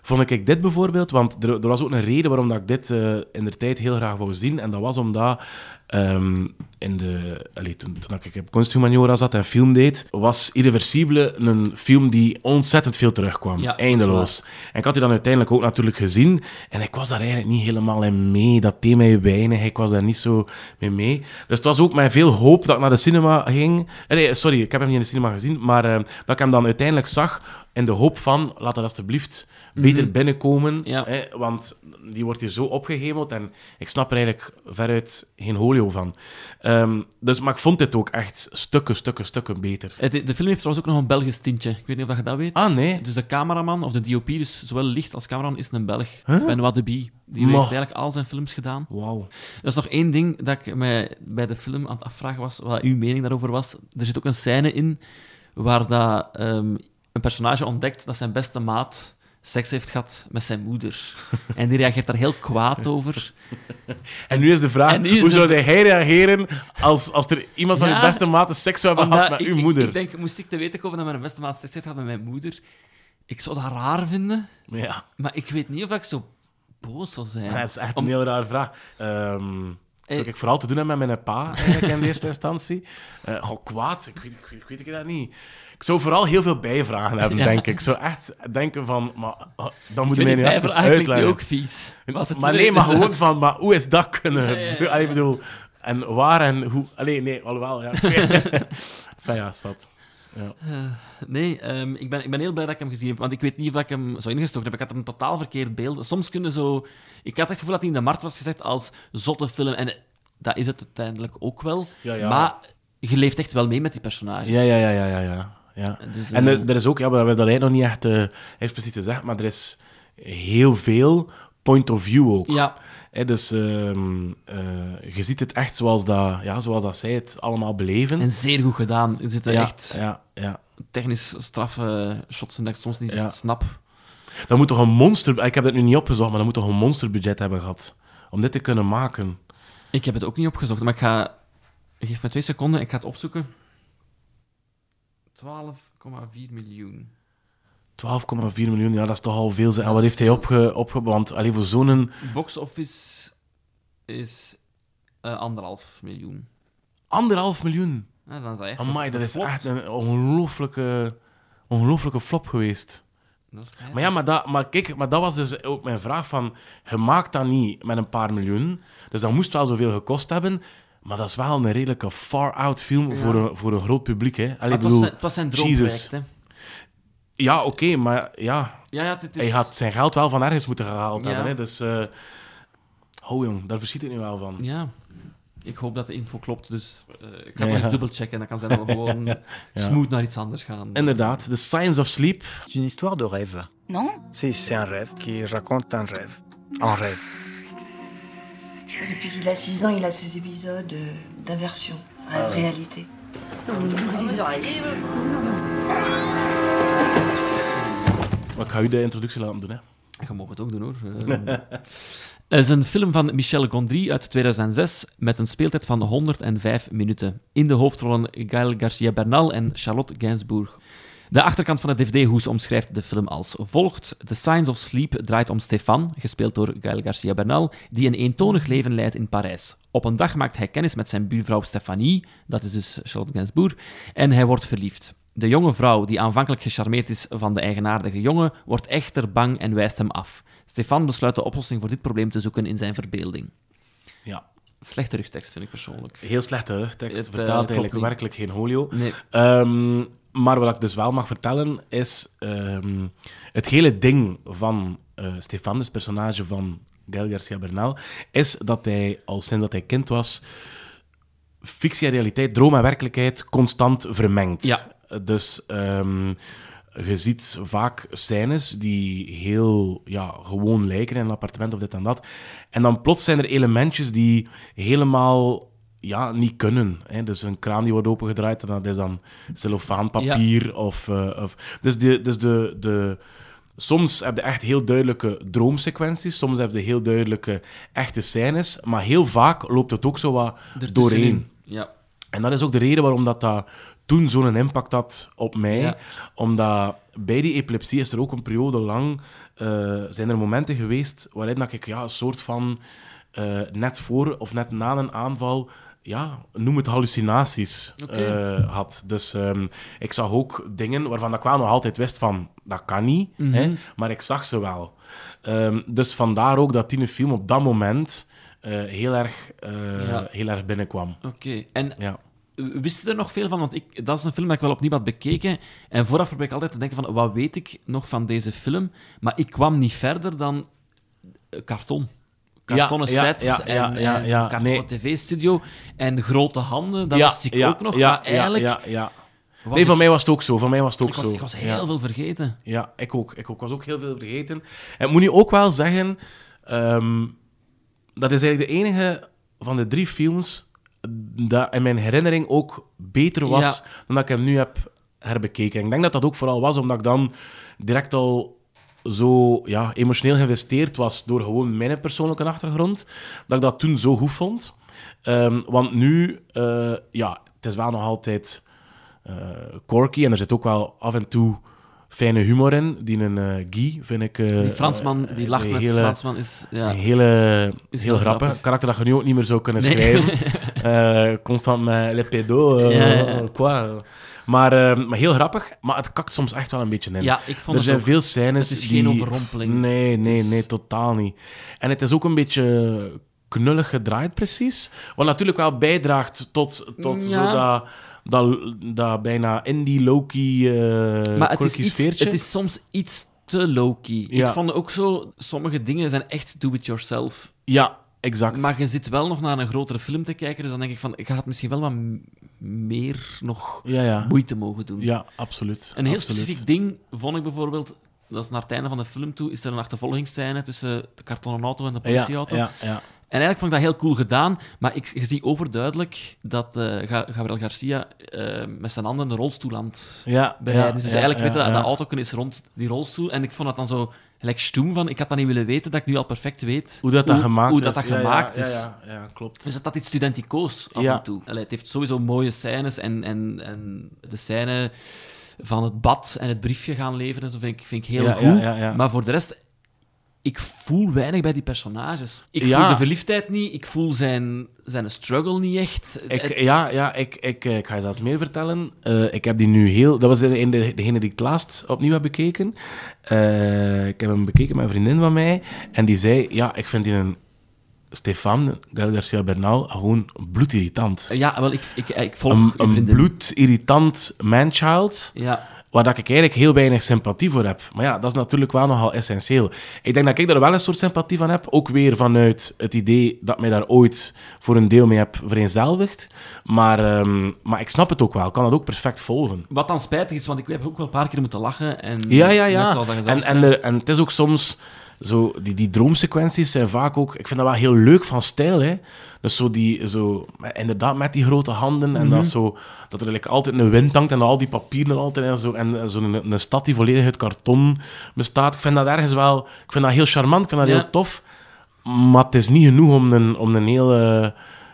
vond ik dit bijvoorbeeld, want er, er was ook een reden waarom dat ik dit eh, in de tijd heel graag wou zien. En dat was omdat ehm, in de, allee, toen, toen ik op kunsthumaniora zat en film deed, was Irreversibele een film die ontzettend veel terugkwam. Ja, Eindeloos. En ik had die dan uiteindelijk ook natuurlijk gezien. En ik was daar eigenlijk niet helemaal in mee. Dat deed mij weinig. Ik was daar niet zo mee mee. Dus het was ook met veel hoop dat ik naar de cinema ging. Nee, sorry, ik heb hem niet in de cinema gezien. Maar eh, dat ik hem dan uiteindelijk zag in de hoop van... Laat dat alsjeblieft beter binnenkomen. Mhm. Ja. Hè, want die wordt hier zo opgehemeld. En ik snap er eigenlijk veruit geen van. Ehm, dus, maar ik vond dit ook echt stukken, stukken, stukken beter. Eh, De, de film heeft trouwens ook nog een Belgisch tintje. Ik weet niet of je dat weet. Ah, nee. Dus de cameraman, of de DOP, dus zowel licht als cameraman, is een Belg. Huh? Benoit de Bie. Die heeft eigenlijk al zijn films gedaan. Wauw. Er is nog één ding dat ik mij bij de film aan het afvragen was, wat uw mening daarover was. Er zit ook een scène in waar dat, ehm, een personage ontdekt dat zijn beste maat seks heeft gehad met zijn moeder. [laughs] En die reageert daar heel kwaad over. En nu is de vraag, is hoe de- zou hij reageren als, als er iemand van Ja, je beste maten seks zou hebben gehad met ik, uw moeder? Ik, denk, moest ik te weten komen dat mijn beste maat seks heeft gehad met mijn moeder, ik zou dat raar vinden, Ja, maar ik weet niet of ik zo boos zou zijn. dat is echt Om- een heel rare vraag. Eh. zou ik vooral te doen hebben met mijn pa, eigenlijk, in [laughs] eerste instantie? Goh, kwaad, ik weet, ik, weet, ik weet ik dat niet. Ik zou vooral heel veel bijvragen hebben, Ja. denk ik. Ik zou echt denken van, maar oh, dan moet je mij nu even uitleggen. ook vies. het maar nee, maar [laughs] gewoon van, maar hoe is dat kunnen? Ja. Allee, bedoel, en waar en hoe? Allee, nee, alhoewel, ja. [laughs] Enfin, ja, is wat. Ja. Eh, nee, ehm, ik, ben, ik ben heel blij dat ik hem gezien heb, want ik weet niet of ik hem zo ingestoken heb. Ik had een totaal verkeerd beeld. Soms kunnen zo... Ik had het gevoel dat hij in de markt was gezet als zotte film. En dat is het uiteindelijk ook wel. Ja, ja. Maar je leeft echt wel mee met die personages. Ja, ja, ja, ja, ja. ja. Ja. Dus, En eh, er, er is ook, ja, maar dat hebben we dat nog niet echt eh, expliciet gezegd, maar er is heel veel point of view ook. Ja, dus ehm, eh, je ziet het echt zoals dat, ja, zoals dat zij het allemaal beleven. en zeer goed gedaan. Er zitten ja, echt ja, ja. technisch straffe shots in dat ik soms niet Ja. snap. Dat moet toch een monster... Ik heb het nu niet opgezocht, maar dat moet toch een monsterbudget hebben gehad om dit te kunnen maken. Ik heb het ook niet opgezocht, maar ik ga... Geef me twee seconden, ik ga het opzoeken. 12,4 miljoen. 12,4 miljoen, ja, dat is toch al veel. En wat heeft hij opge... opge want alleen voor zo'n Box office is eh, anderhalf miljoen. anderhalf miljoen. Ja, dan is dat echt Amai, dat is echt een ongelooflijke, ongelooflijke flop geweest. Dat is pijnlijk. Maar ja, maar dat, maar kijk, maar dat was dus ook mijn vraag van... Je maakt dat niet met een paar miljoen, dus dat moest wel zoveel gekost hebben, maar dat is wel een redelijke far-out film Ja. voor, een, voor een groot publiek, hè. Allee, Maar ik het, was bedoel, zijn, het was zijn droomproject, hè. Ja, oké, maar ja, Ja, ja, het is... hij had zijn geld wel van ergens moeten gehaald Ja. hebben, hè. Dus, eh oh jong, daar verschiet ik nu wel van. Ja. Ik hoop dat de info klopt, dus eh, ik ga Ja. nog eens dubbelchecken. Dat kan zijn dat we gewoon [laughs] smooth naar iets anders gaan. Inderdaad, The Science of Sleep. C'est une histoire de rêve. Non Si, c'est un rêve qui raconte un rêve. Un rêve. Depuis qu'il a 6 ans, il a ces épisodes euh, d'inversion à la réalité. Maar ik ga u de introductie laten doen, hè. Je mag het ook doen, hoor. [laughs] Eh, Het is een film van Michel Gondry uit 2006 met een speeltijd van 105 minuten. In de hoofdrollen Gael Garcia Bernal en Charlotte Gainsbourg. De achterkant van de DVD-hoes omschrijft de film als volgt. The Signs of Sleep draait om Stefan, gespeeld door Gael Garcia Bernal, die een eentonig leven leidt in Parijs. Op een dag maakt hij kennis met zijn buurvrouw Stefanie, dat is dus Charlotte Gainsbourg, en hij wordt verliefd. De jonge vrouw, die aanvankelijk gecharmeerd is van de eigenaardige jongen, wordt echter bang en wijst hem af. Stefan besluit de oplossing voor dit probleem te zoeken in zijn verbeelding. Ja. Slechte rugtekst, vind ik persoonlijk. Heel slechte tekst. Het, eh, Vertaalt eigenlijk niet. werkelijk geen holio. Nee. Ehm, maar wat ik dus wel mag vertellen is... ehm, het hele ding van eh Stefan, dus personage van Gael Garcia Bernal, is dat hij, al sinds dat hij kind was, fictie en realiteit, droom en werkelijkheid constant vermengt. Ja. Dus ehm, je ziet vaak scènes die heel ja, gewoon lijken in een appartement of dit en dat. En dan plots zijn er elementjes die helemaal ja, niet kunnen. Hè. Dus een kraan die wordt opengedraaid en dat is dan cellofaanpapier. Of, eh, of... Dus, de, dus de, de... Soms heb je echt heel duidelijke droomsequenties, soms heb je heel duidelijke echte scènes, maar heel vaak loopt het ook zo wat doorheen. Ja. En dat is ook de reden waarom dat, dat toen zo'n impact had op mij. Ja. Omdat bij die epilepsie is er ook een periode lang... eh, zijn er momenten geweest waarin dat ik ja, een soort van... eh, net voor of net na een aanval... Ja, noem het hallucinaties eh, had. Dus ehm, ik zag ook dingen waarvan ik wel nog altijd wist van... Dat kan niet, Mhm. hè, maar ik zag ze wel. Ehm, dus vandaar ook dat die film op dat moment... eh, heel, erg, eh, Ja. heel erg binnenkwam. Oké. En Ja. wist je er nog veel van? Want ik, dat is een film dat ik wel opnieuw had bekeken. En vooraf probeer ik altijd te denken van, wat weet ik nog van deze film? Maar ik kwam niet verder dan eh, karton. kartonnen sets ja, ja, en, ja, en kartonnen nee. tv-studio en grote handen, dat ja, wist ik ja, ook nog. Ja, maar eigenlijk ja, ja, ja. was Nee, van mij was het ook zo. Van mij was het ook ik was, zo. ik was Ja. heel veel vergeten. Ja, ik ook. Ik ook. was ook heel veel vergeten. En ik moet nu ook wel zeggen, ehm, dat is eigenlijk de enige van de drie films dat in mijn herinnering ook beter was Ja. dan dat ik hem nu heb herbekeken. En ik denk dat dat ook vooral was omdat ik dan direct al zo ja, emotioneel geïnvesteerd was door gewoon mijn persoonlijke achtergrond, dat ik dat toen zo goed vond. Ehm, want nu, eh, ja, het is wel nog altijd eh quirky en er zit ook wel af en toe fijne humor in. Die een eh, Guy vind ik... eh, Die Fransman, die eh, lacht met hele- Fransman, is... Ja. Een hele, Is heel grappig. grappig. Karakter dat je nu ook niet meer zou kunnen Nee. schrijven. [laughs] Constant met le pedo, Ja, ja. quoi. Maar, maar heel grappig. Maar het kakt soms echt wel een beetje in. Ja, ik vond er zijn ook. veel scènes Het is die... geen overrompeling. Nee, nee, nee, totaal niet. En het is ook een beetje knullig gedraaid, precies. Wat natuurlijk wel bijdraagt tot, tot Ja. zo dat, dat, dat bijna indie, low-key, maar het is, quirky iets, sfeertje. het is soms iets te low-key. Ja. Ik vond ook zo, sommige dingen zijn echt do-it-yourself. Ja, exact. Maar je zit wel nog naar een grotere film te kijken, dus dan denk ik van, ik ga het misschien wel wat meer nog Ja, ja. moeite mogen doen. Ja, absoluut. Een heel absoluut. specifiek ding vond ik bijvoorbeeld, dat is naar het einde van de film toe, is er een achtervolgingsscène tussen de kartonnen auto en de Ja, politieauto. ja, ja. En eigenlijk vond ik dat heel cool gedaan, maar ik, je ziet overduidelijk dat Ga- Gabriel Garcia eh, met zijn handen een rolstoel aan het Ja, bereiden. ja, dus ja, eigenlijk ja, weet je dat dat auto is rond die rolstoel. En ik vond dat dan zo gelijk stoem van, ik had dat niet willen weten, dat ik nu al perfect weet Hoe dat, dat gemaakt hoe is. dat, dat Ja, ja, gemaakt ja, is. Ja, ja, klopt. Dus dat had iets studenticoos af en toe. Allee, het heeft sowieso mooie scènes en, en, en de scène van het bad en het briefje gaan leveren, zo vind ik, vind ik heel goed. ja, ja, ja. Maar voor de rest, ik voel weinig bij die personages. Ik Ja. voel de verliefdheid niet, ik voel zijn, zijn struggle niet echt. Ik, ja, ja ik, ik, ik ga je zelfs meer vertellen. Eh, ik heb die nu heel... Dat was in de, degene die ik laatst opnieuw heb bekeken. Eh, ik heb hem bekeken met een vriendin van mij. En die zei, ja, ik vind die een... Stefan, Gael Garcia Bernal, gewoon bloedirritant. ja, wel, ik, ik, ik volg Een, een bloedirritant manchild. Ja. Waar dat ik eigenlijk heel weinig sympathie voor heb. Maar ja, dat is natuurlijk wel nogal essentieel. Ik denk dat ik daar wel een soort sympathie van heb. Ook weer vanuit het idee dat mij daar ooit voor een deel mee heb vereenzelvigd. Maar, ehm, maar ik snap het ook wel. Ik kan dat ook perfect volgen. Wat dan spijtig is, want ik heb ook wel een paar keer moeten lachen. En Ja, ja, net ja. En, en, er, en het is ook soms... Zo, die, die droomsequenties zijn vaak ook... Ik vind dat wel heel leuk van stijl, hè. Dus zo die... Zo, inderdaad, met die grote handen. En Mhm. dat, zo, dat er eigenlijk altijd een wind hangt en al die papieren altijd en zo. En zo'n een, een stad die volledig uit karton bestaat. Ik vind dat ergens wel... Ik vind dat heel charmant. Ik vind dat Ja. heel tof. Maar het is niet genoeg om een, om een hele...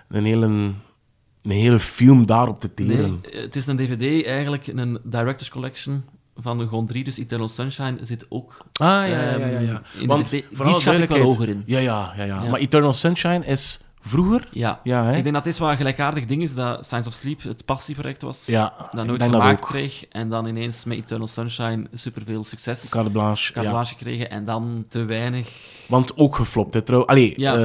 Een hele, een hele film daarop te teren. Nee, het is een DVD, eigenlijk een Director's Collection van de Gon 3, dus Eternal Sunshine zit ook. Ah, ja, ja, ja. ja, ja. Ehm, Want, de die schat ik wel hoger in. Ja, ja, ja, ja, Ja. Maar Eternal Sunshine is vroeger? Ja. Ja, hè? Ik denk dat dit wel een gelijkaardig ding is, dat Science of Sleep het passieproject was. Ja, dat nooit dat gemaakt kreeg. En dan ineens met Eternal Sunshine superveel succes. Carte blanche, Carte ja. gekregen en dan te weinig. Want ook geflopt, hè, trouw. Allee, Ja.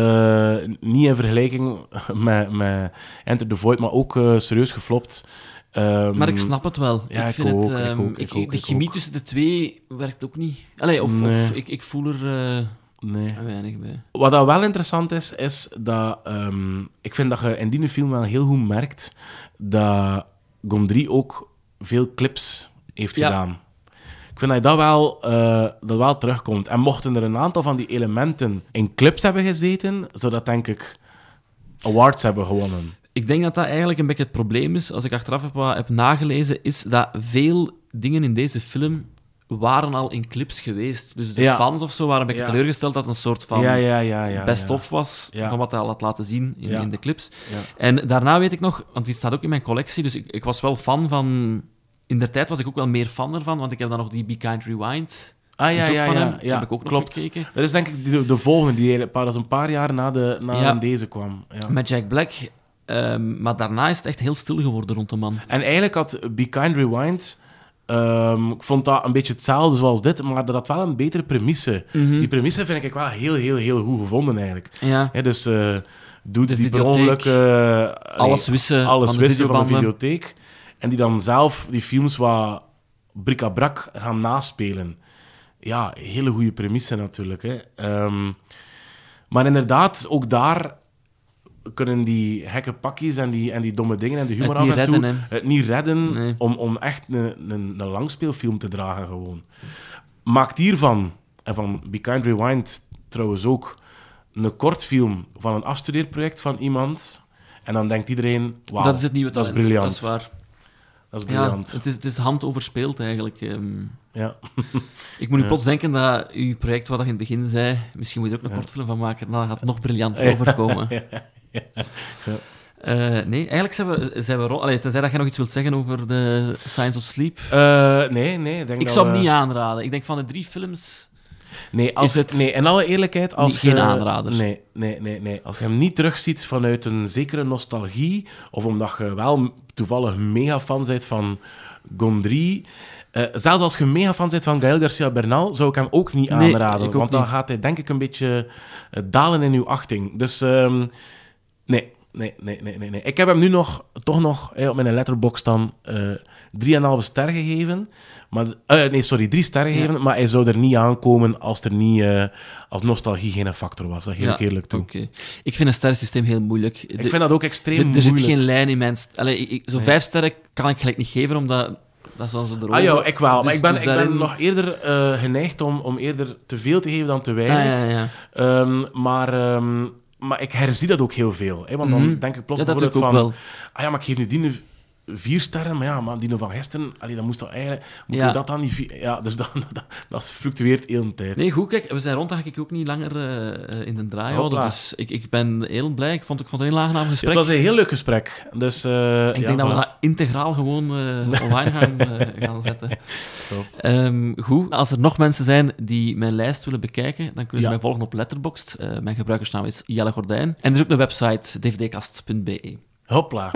eh, niet in vergelijking [laughs] met, met Enter the Void, maar ook eh, serieus geflopt. Ehm, Maar ik snap het wel. Ja, ik, vind ook, het, ik ehm, ook, ik ook, De ik chemie tussen de twee werkt ook niet. Allee, of, Nee. of ik, ik voel er eh, Nee. weinig bij. Wat dat wel interessant is, is dat... ehm, ik vind dat je in die film wel heel goed merkt dat Gondry ook veel clips heeft Ja. gedaan. Ik vind dat dat wel, eh, dat wel terugkomt. En mochten er een aantal van die elementen in clips hebben gezeten, zou dat denk ik awards hebben gewonnen. Ik denk dat dat eigenlijk een beetje het probleem is, als ik achteraf heb, wat heb nagelezen, is dat veel dingen in deze film waren al in clips geweest. Dus de Ja. fans of zo waren een beetje Ja. teleurgesteld dat het een soort van Ja, best-of was van wat hij al had laten zien in, in de clips. En daarna weet ik nog, want die staat ook in mijn collectie, dus ik, ik was wel fan van... In der tijd was ik ook wel meer fan ervan, want ik heb dan nog die Be Kind Rewind. Ah ja, ja, van ja. hem. ja heb ik ook nog klopt. gekeken. Dat is denk ik de, de volgende, die een paar jaar na, de, na Ja. deze kwam. Ja. Met Jack Black. Ehm, maar daarna is het echt heel stil geworden rond de man. En eigenlijk had Be Kind Rewind... ehm, ik vond dat een beetje hetzelfde zoals dit, maar dat had wel een betere premisse. Mhm. Die premisse vind ik wel heel, heel, heel goed gevonden eigenlijk. Ja. Dus eh doet De die per ongeluk... eh, alles nee, wissen alles van de wissen van de videobanden. videotheek. En die dan zelf die films wat bric-à-brac gaan naspelen. Ja, hele goede premisse natuurlijk. Hè. Ehm, Maar inderdaad, ook daar kunnen die gekke pakjes en die, en die domme dingen en de humor Het af en toe het niet redden Nee. om, om echt een, een, een langspeelfilm te dragen gewoon. Maakt hiervan, en van Be Kind Rewind trouwens ook, een kortfilm van een afstudeerproject van iemand. En dan denkt iedereen, wauw, dat is het nieuwe dat is talent. briljant. Dat is waar. Dat is Ja, briljant. het is, het is handoverspeeld eigenlijk. ehm. Ja. [laughs] Ik moet nu Ja. plots denken dat uw project, wat je in het begin zei, misschien moet je er ook een kortfilm van maken, dan gaat het nog briljanter [laughs] overkomen. [laughs] [laughs] Eh, nee, eigenlijk zijn we, zijn we rond. Allee, tenzij dat jij nog iets wilt zeggen over de Science of Sleep. Eh, nee, nee. Ik, denk Ik dat zou hem we- niet aanraden. Ik denk van de drie films... Nee, als, het nee, in alle eerlijkheid, als geen aanrader? Nee, nee, nee, nee. Als je hem niet terugziet vanuit een zekere nostalgie, of omdat je wel toevallig mega fan bent van Gondry, eh, zelfs als je mega fan bent van Gael Garcia Bernal, zou ik hem ook niet Nee, aanraden. ook want dan niet. gaat hij denk ik een beetje dalen in uw achting. Dus ehm, nee. Nee, nee, nee, nee. Ik heb hem nu nog, toch nog eh, op mijn letterbox dan eh 3,5 ster gegeven. Maar, eh, nee, sorry, 3 sterren Ja. gegeven. Maar hij zou er niet aankomen als er niet, eh, als nostalgie geen factor was. Dat geef ik Ja, eerlijk toe. Oké. Ik vind een sterrensysteem heel moeilijk. Ik vind dat ook extreem Er, er zit moeilijk. geen lijn in mijn... st- Allee, ik, ik- zo Nee. vijf sterren kan ik gelijk niet geven, omdat... Dat is zo erover. Ah ja, ik wel. maar Dus- ik ben, dus ik ben daarin- nog eerder geneigd om, om eerder te veel te geven dan te Ah, weinig. ja, ja. Ehm, maar, ehm, maar ik herzie dat ook heel veel. Hè? Want dan Mhm. denk ik plots Ja, dat bijvoorbeeld van... Ah ja, maar ik geef nu die vier sterren. Maar ja, maar die van gisteren... Allee, dan moest toch eigenlijk... Moet Ja. je dat dan niet... vier- Ja, dus [laughs] dat, dat, dat fluctueert heel de tijd. Nee, goed, kijk, we zijn rond, dan ik ook niet langer eh, eh, in de draai houden. Dus ik, ik ben heel blij. Ik vond, ik vond het een heel aangenaam Ja, gesprek. het was een heel leuk gesprek. Dus, eh, ik ja, denk dat we dat integraal gewoon online gaan, [laughs] gaan zetten. [laughs] Ehm, goed, als er nog mensen zijn die mijn lijst willen bekijken, dan kunnen ze mij volgen op Letterboxd. Mijn gebruikersnaam is Jelle Gordijn. En er is ook een website, dvdkast.be. Hopla.